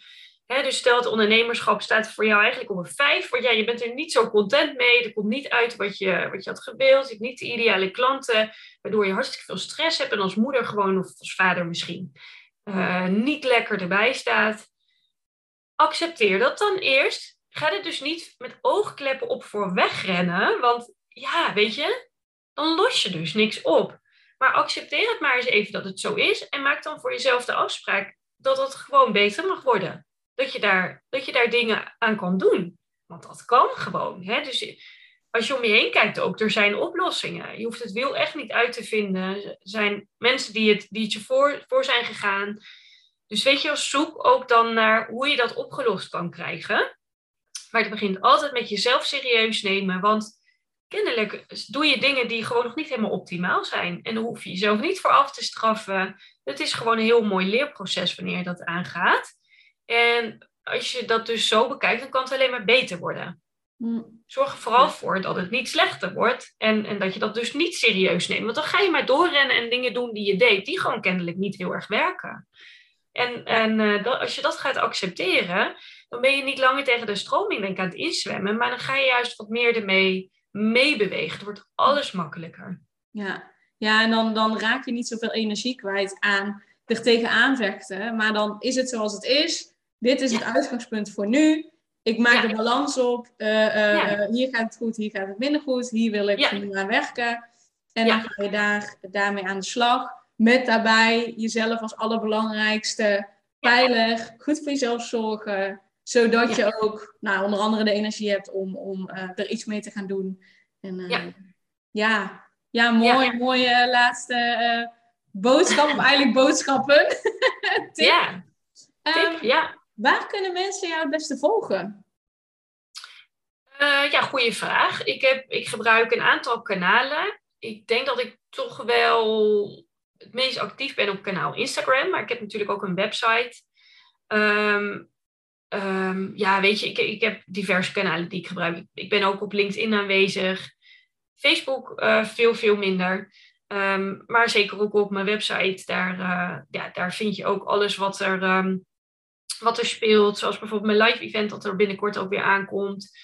Dus stel ondernemerschap staat voor jou eigenlijk op een 5. Want ja, je bent er niet zo content mee. Er komt niet uit wat je, wat je had gebeeld. Je hebt niet de ideale klanten. Waardoor je hartstikke veel stress hebt. En als moeder gewoon, of als vader misschien, uh, niet lekker erbij staat. Accepteer dat dan eerst. Ga er dus niet met oogkleppen op voor wegrennen. Want ja, weet je, dan los je dus niks op. Maar accepteer het maar eens even dat het zo is. En maak dan voor jezelf de afspraak dat het gewoon beter mag worden dat je daar, dat je daar dingen aan kan doen. Want dat kan gewoon. Hè? Dus als je om je heen kijkt ook, er zijn oplossingen. Je hoeft het wiel echt niet uit te vinden. Er zijn mensen die het, die je voor, voor zijn gegaan. Dus weet je, zoek ook dan naar hoe je dat opgelost kan krijgen. Maar het begint altijd met jezelf serieus nemen. Want kennelijk doe je dingen die gewoon nog niet helemaal optimaal zijn. En dan hoef je jezelf niet voor af te straffen. Het is gewoon een heel mooi leerproces wanneer je dat aangaat. En als je dat dus zo bekijkt, dan kan het alleen maar beter worden. Mm. Zorg er vooral voor dat het niet slechter wordt en, en dat je dat dus niet serieus neemt. Want dan ga je maar doorrennen en dingen doen die je deed, die gewoon kennelijk niet heel erg werken. En, en uh, dat, als je dat gaat accepteren, dan ben je niet langer tegen de stroming denk aan het inzwemmen, maar dan ga je juist wat meer ermee meebewegen. Het wordt alles makkelijker. Ja, ja en dan, dan raak je niet zoveel energie kwijt aan er tegenaan vechten, maar dan is het zoals het is dit is het uitgangspunt voor nu. Ik maak de balans op. Uh, uh, hier gaat het goed, hier gaat het minder goed. Hier wil ik nu aan werken. En dan ga je daar, daarmee aan de slag. Met daarbij jezelf als allerbelangrijkste pijler. Goed voor jezelf zorgen. Zodat je ook nou, onder andere de energie hebt om, om er iets mee te gaan doen. En, ja. ja. Ja, mooi, mooie laatste boodschap. of eigenlijk boodschappen. [laughs] Tip. Ja. Tip, um, ja. Waar kunnen mensen jou het beste volgen? Uh, ja, goede vraag. Ik, heb, ik gebruik een aantal kanalen. Ik denk dat ik toch wel het meest actief ben op kanaal Instagram. Maar ik heb natuurlijk ook een website. Um, um, ja, weet je, ik, ik heb diverse kanalen die ik gebruik. Ik ben ook op LinkedIn aanwezig. Facebook uh, veel, veel minder. Um, maar zeker ook op mijn website. Daar, uh, ja, daar vind je ook alles wat er wat er speelt. Zoals bijvoorbeeld mijn live event dat er binnenkort ook weer aankomt.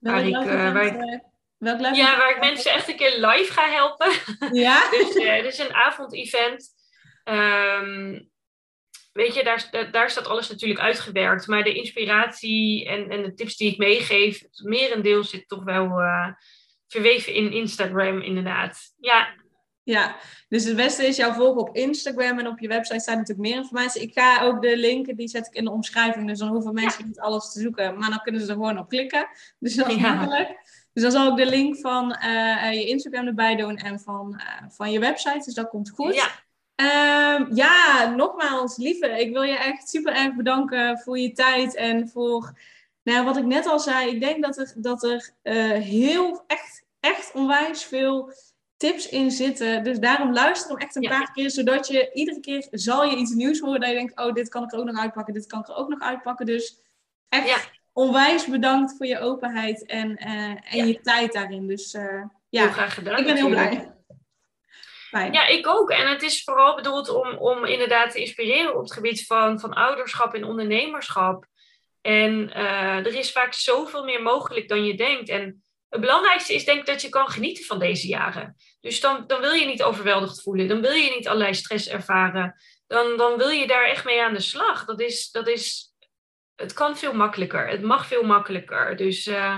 Waar ik, uh, waar ik, uh, ja, waar ik mensen echt een keer live ga helpen. Ja? [laughs] dus het is een avondevent. Um, weet je, daar, daar staat alles natuurlijk uitgewerkt. Maar de inspiratie en, en de tips die ik meegeef, merendeel zit toch wel verweven in Instagram inderdaad. Ja, ja, dus het beste is jou volgen op Instagram en op je website staat natuurlijk meer informatie. Ik ga ook de linken, die zet ik in de omschrijving, dus dan hoeven mensen niet alles te zoeken, maar dan kunnen ze er gewoon op klikken. Dus dat is ja. makkelijk. Dus dan zal ik de link van uh, je Instagram erbij doen en van, uh, van je website, dus dat komt goed. Ja. Um, ja, nogmaals, lieve, ik wil je echt super erg bedanken voor je tijd en voor, nou, wat ik net al zei, ik denk dat er, dat er heel, echt, echt onwijs veel tips in zitten. Dus daarom luister hem echt een paar keer, zodat je iedere keer zal je iets nieuws horen dat je denkt, oh, dit kan ik er ook nog uitpakken, dit kan ik er ook nog uitpakken. Dus echt onwijs bedankt voor je openheid en, uh, en je tijd daarin. Dus uh, ja, heel graag gedaan. Ik ben heel blij. Fijn. Ja, ik ook. En het is vooral bedoeld om, om inderdaad te inspireren op het gebied van, van ouderschap en ondernemerschap. En uh, er is vaak zoveel meer mogelijk dan je denkt. En het belangrijkste is denk ik dat je kan genieten van deze jaren. Dus dan, dan wil je niet overweldigd voelen. Dan wil je niet allerlei stress ervaren. Dan, dan wil je daar echt mee aan de slag. Dat is, dat is, het kan veel makkelijker. Het mag veel makkelijker. Dus uh,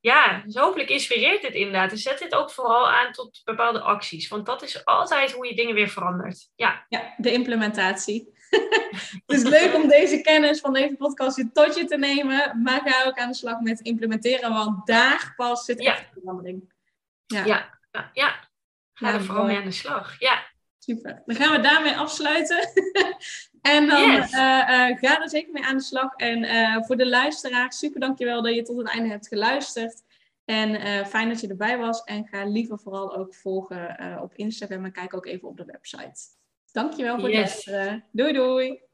ja, dus hopelijk inspireert dit inderdaad. En zet dit ook vooral aan tot bepaalde acties. Want dat is altijd hoe je dingen weer verandert. Ja, ja de implementatie. [laughs] het is leuk om deze kennis van deze podcast tot je te nemen. Maar ga ook aan de slag met implementeren, want daar pas zit echt verandering. Ja, ja, ja. ja. Ga er vooral mee aan de slag. Ja. Super. Dan gaan we daarmee afsluiten. [laughs] en dan yes. uh, uh, ga er zeker mee aan de slag. En uh, voor de luisteraar, super dankjewel dat je tot het einde hebt geluisterd. En fijn dat je erbij was. En ga liever vooral ook volgen op Instagram en kijk ook even op de website. Dankjewel voor yes. het luisteren. Doei doei.